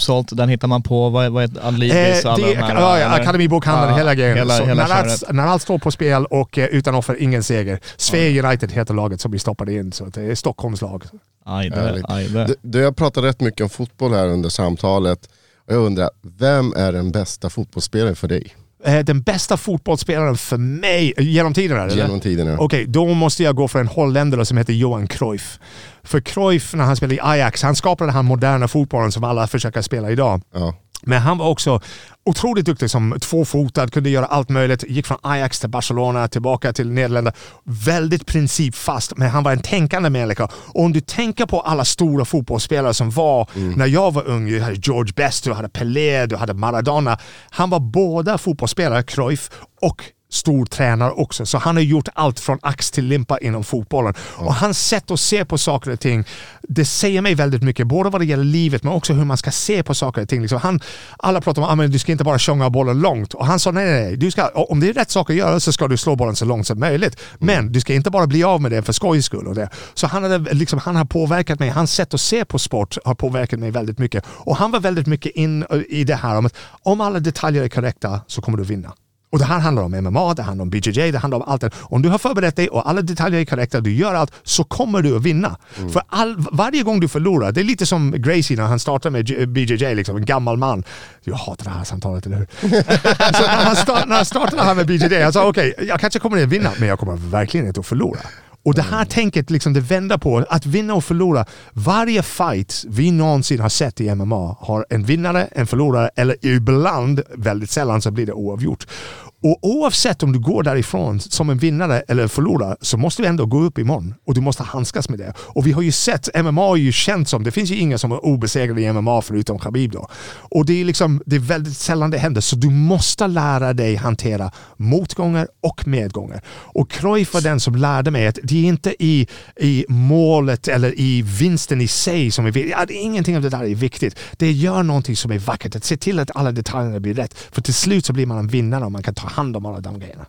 Sålt. Den hittar man på, vad, vad heter Adlibris? Eh, det, här, ja, ja? Akademibokhandeln, Ja, hela grejen. Hela, hela när, allt, när allt står på spel och eh, utan offer, ingen seger. Svea United heter laget som vi stoppade in, så det är Stockholms lag. Aj, det, Härligt. aj, det. Du, du har pratat rätt mycket om fotboll här under samtalet. Jag undrar, vem är den bästa fotbollsspelaren för dig? Eh, den bästa fotbollsspelaren för mig, genom tiderna? Genom tiderna. Okej, då måste jag gå för en holländare som heter Johan Cruyff. För Cruyff, när han spelade i Ajax, han skapade den här moderna fotbollen som alla försöker spela idag. Ja. Men han var också otroligt duktig som tvåfotad, kunde göra allt möjligt. Gick från Ajax till Barcelona, tillbaka till Nederländerna. Väldigt principfast, men han var en tänkande människa. Och om du tänker på alla stora fotbollsspelare som var när jag var ung. Du hade George Best, du hade Pelé, du hade Maradona. Han var båda fotbollsspelare, Cruyff, och stor tränare också. Så han har gjort allt från ax till limpa inom fotbollen. Och hans sätt att se på saker och ting, det säger mig väldigt mycket. Både vad det gäller livet men också hur man ska se på saker och ting. Liksom han, alla pratar om att du ska inte bara tjonga bollen långt. Och han sa nej, nej, nej. Du ska, om det är rätt sak att göra så ska du slå bollen så långt som möjligt. Men du ska inte bara bli av med det för skojs skull. Och det. Så han, hade, liksom, han har påverkat mig. Hans sätt att se på sport har påverkat mig väldigt mycket. Och han var väldigt mycket in i det här om att om alla detaljer är korrekta så kommer du vinna. Och det här handlar om MMA, det handlar om BJJ, det handlar om allt det. Om du har förberett dig och alla detaljer är korrekta, du gör allt, så kommer du att vinna. För all, varje gång du förlorar, det är lite som Gracie när han startade med BJJ, liksom, en gammal man. Jag hatar det här samtalet, eller hur? så när, han start, när han startade här med BJJ, han sa okej, jag kanske kommer att vinna, men jag kommer verkligen inte att förlora. Och det här tänket, liksom det vänder på, att vinna och förlora. Varje fight vi någonsin har sett i MMA har en vinnare, en förlorare eller ibland, väldigt sällan, så blir det oavgjort. Och oavsett om du går därifrån som en vinnare eller förlorare så måste du ändå gå upp imorgon och du måste handskas med det. Och vi har ju sett, MMA är ju känt som, det finns ju inga som är obesegrade i MMA förutom Khabib då. Och det är liksom, det är väldigt sällan det händer. Så du måste lära dig hantera motgångar och medgångar. Och Cruyff var den som lärde mig att det är inte i, i målet eller i vinsten i sig som är viktigt. Ja, ingenting av det där är viktigt. Det gör någonting som är vackert. Att se till att alla detaljerna blir rätt. För till slut så blir man en vinnare om man kan ta hand om alla de grejerna.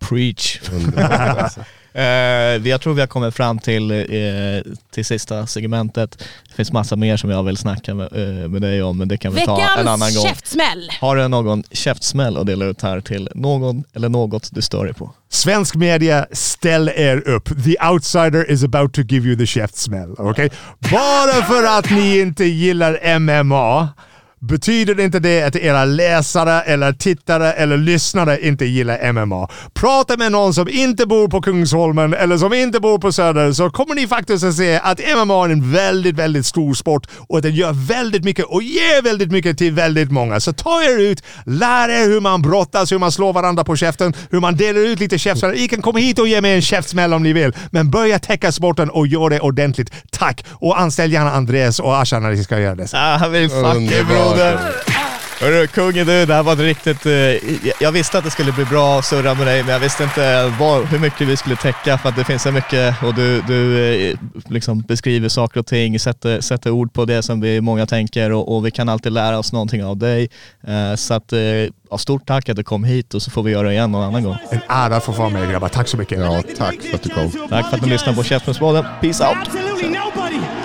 Preach. Eh, jag tror vi har kommit fram till, eh, till sista segmentet. Det finns massa mer som jag vill snacka med, eh, med dig om, men det kan vi ta en annan Veckans gång. käftsmäll. Har du någon käftsmäll att dela ut här till någon eller något du stör dig på? Svensk media, ställ er upp. The outsider is about to give you the käftsmäll. Okay? Bara för att ni inte gillar MMA betyder inte det att era läsare eller tittare eller lyssnare inte gillar MMA. Prata med någon som inte bor på Kungsholmen eller som inte bor på Söder så kommer ni faktiskt att se att MMA är en väldigt, väldigt stor sport och att den gör väldigt mycket och ger väldigt mycket till väldigt många. Så ta er ut, lär er hur man brottas, hur man slår varandra på käften, hur man delar ut lite käftsmällar. Ni kan komma hit och ge mig en käftsmäll om ni vill, men börja täcka sporten och gör det ordentligt. Tack! Och anställ gärna Andreas och Asha när ni ska göra det. Ah, fuck you broder. Hörru, kungen du, det här var ett riktigt... eh, jag visste att det skulle bli bra att surra med dig, men jag visste inte vad, hur mycket vi skulle täcka för att det finns så mycket och du, du eh, liksom beskriver saker och ting, sätter, sätter ord på det som vi många tänker och, och vi kan alltid lära oss någonting av dig. Eh, så att, ja, stort tack att du kom hit och så får vi göra det igen någon annan gång. En ära att få vara med grabbar. Tack så mycket. Ja, tack för att du kom. Tack för att ni lyssnade på Käftsmällspodden. Peace out! Absolutely nobody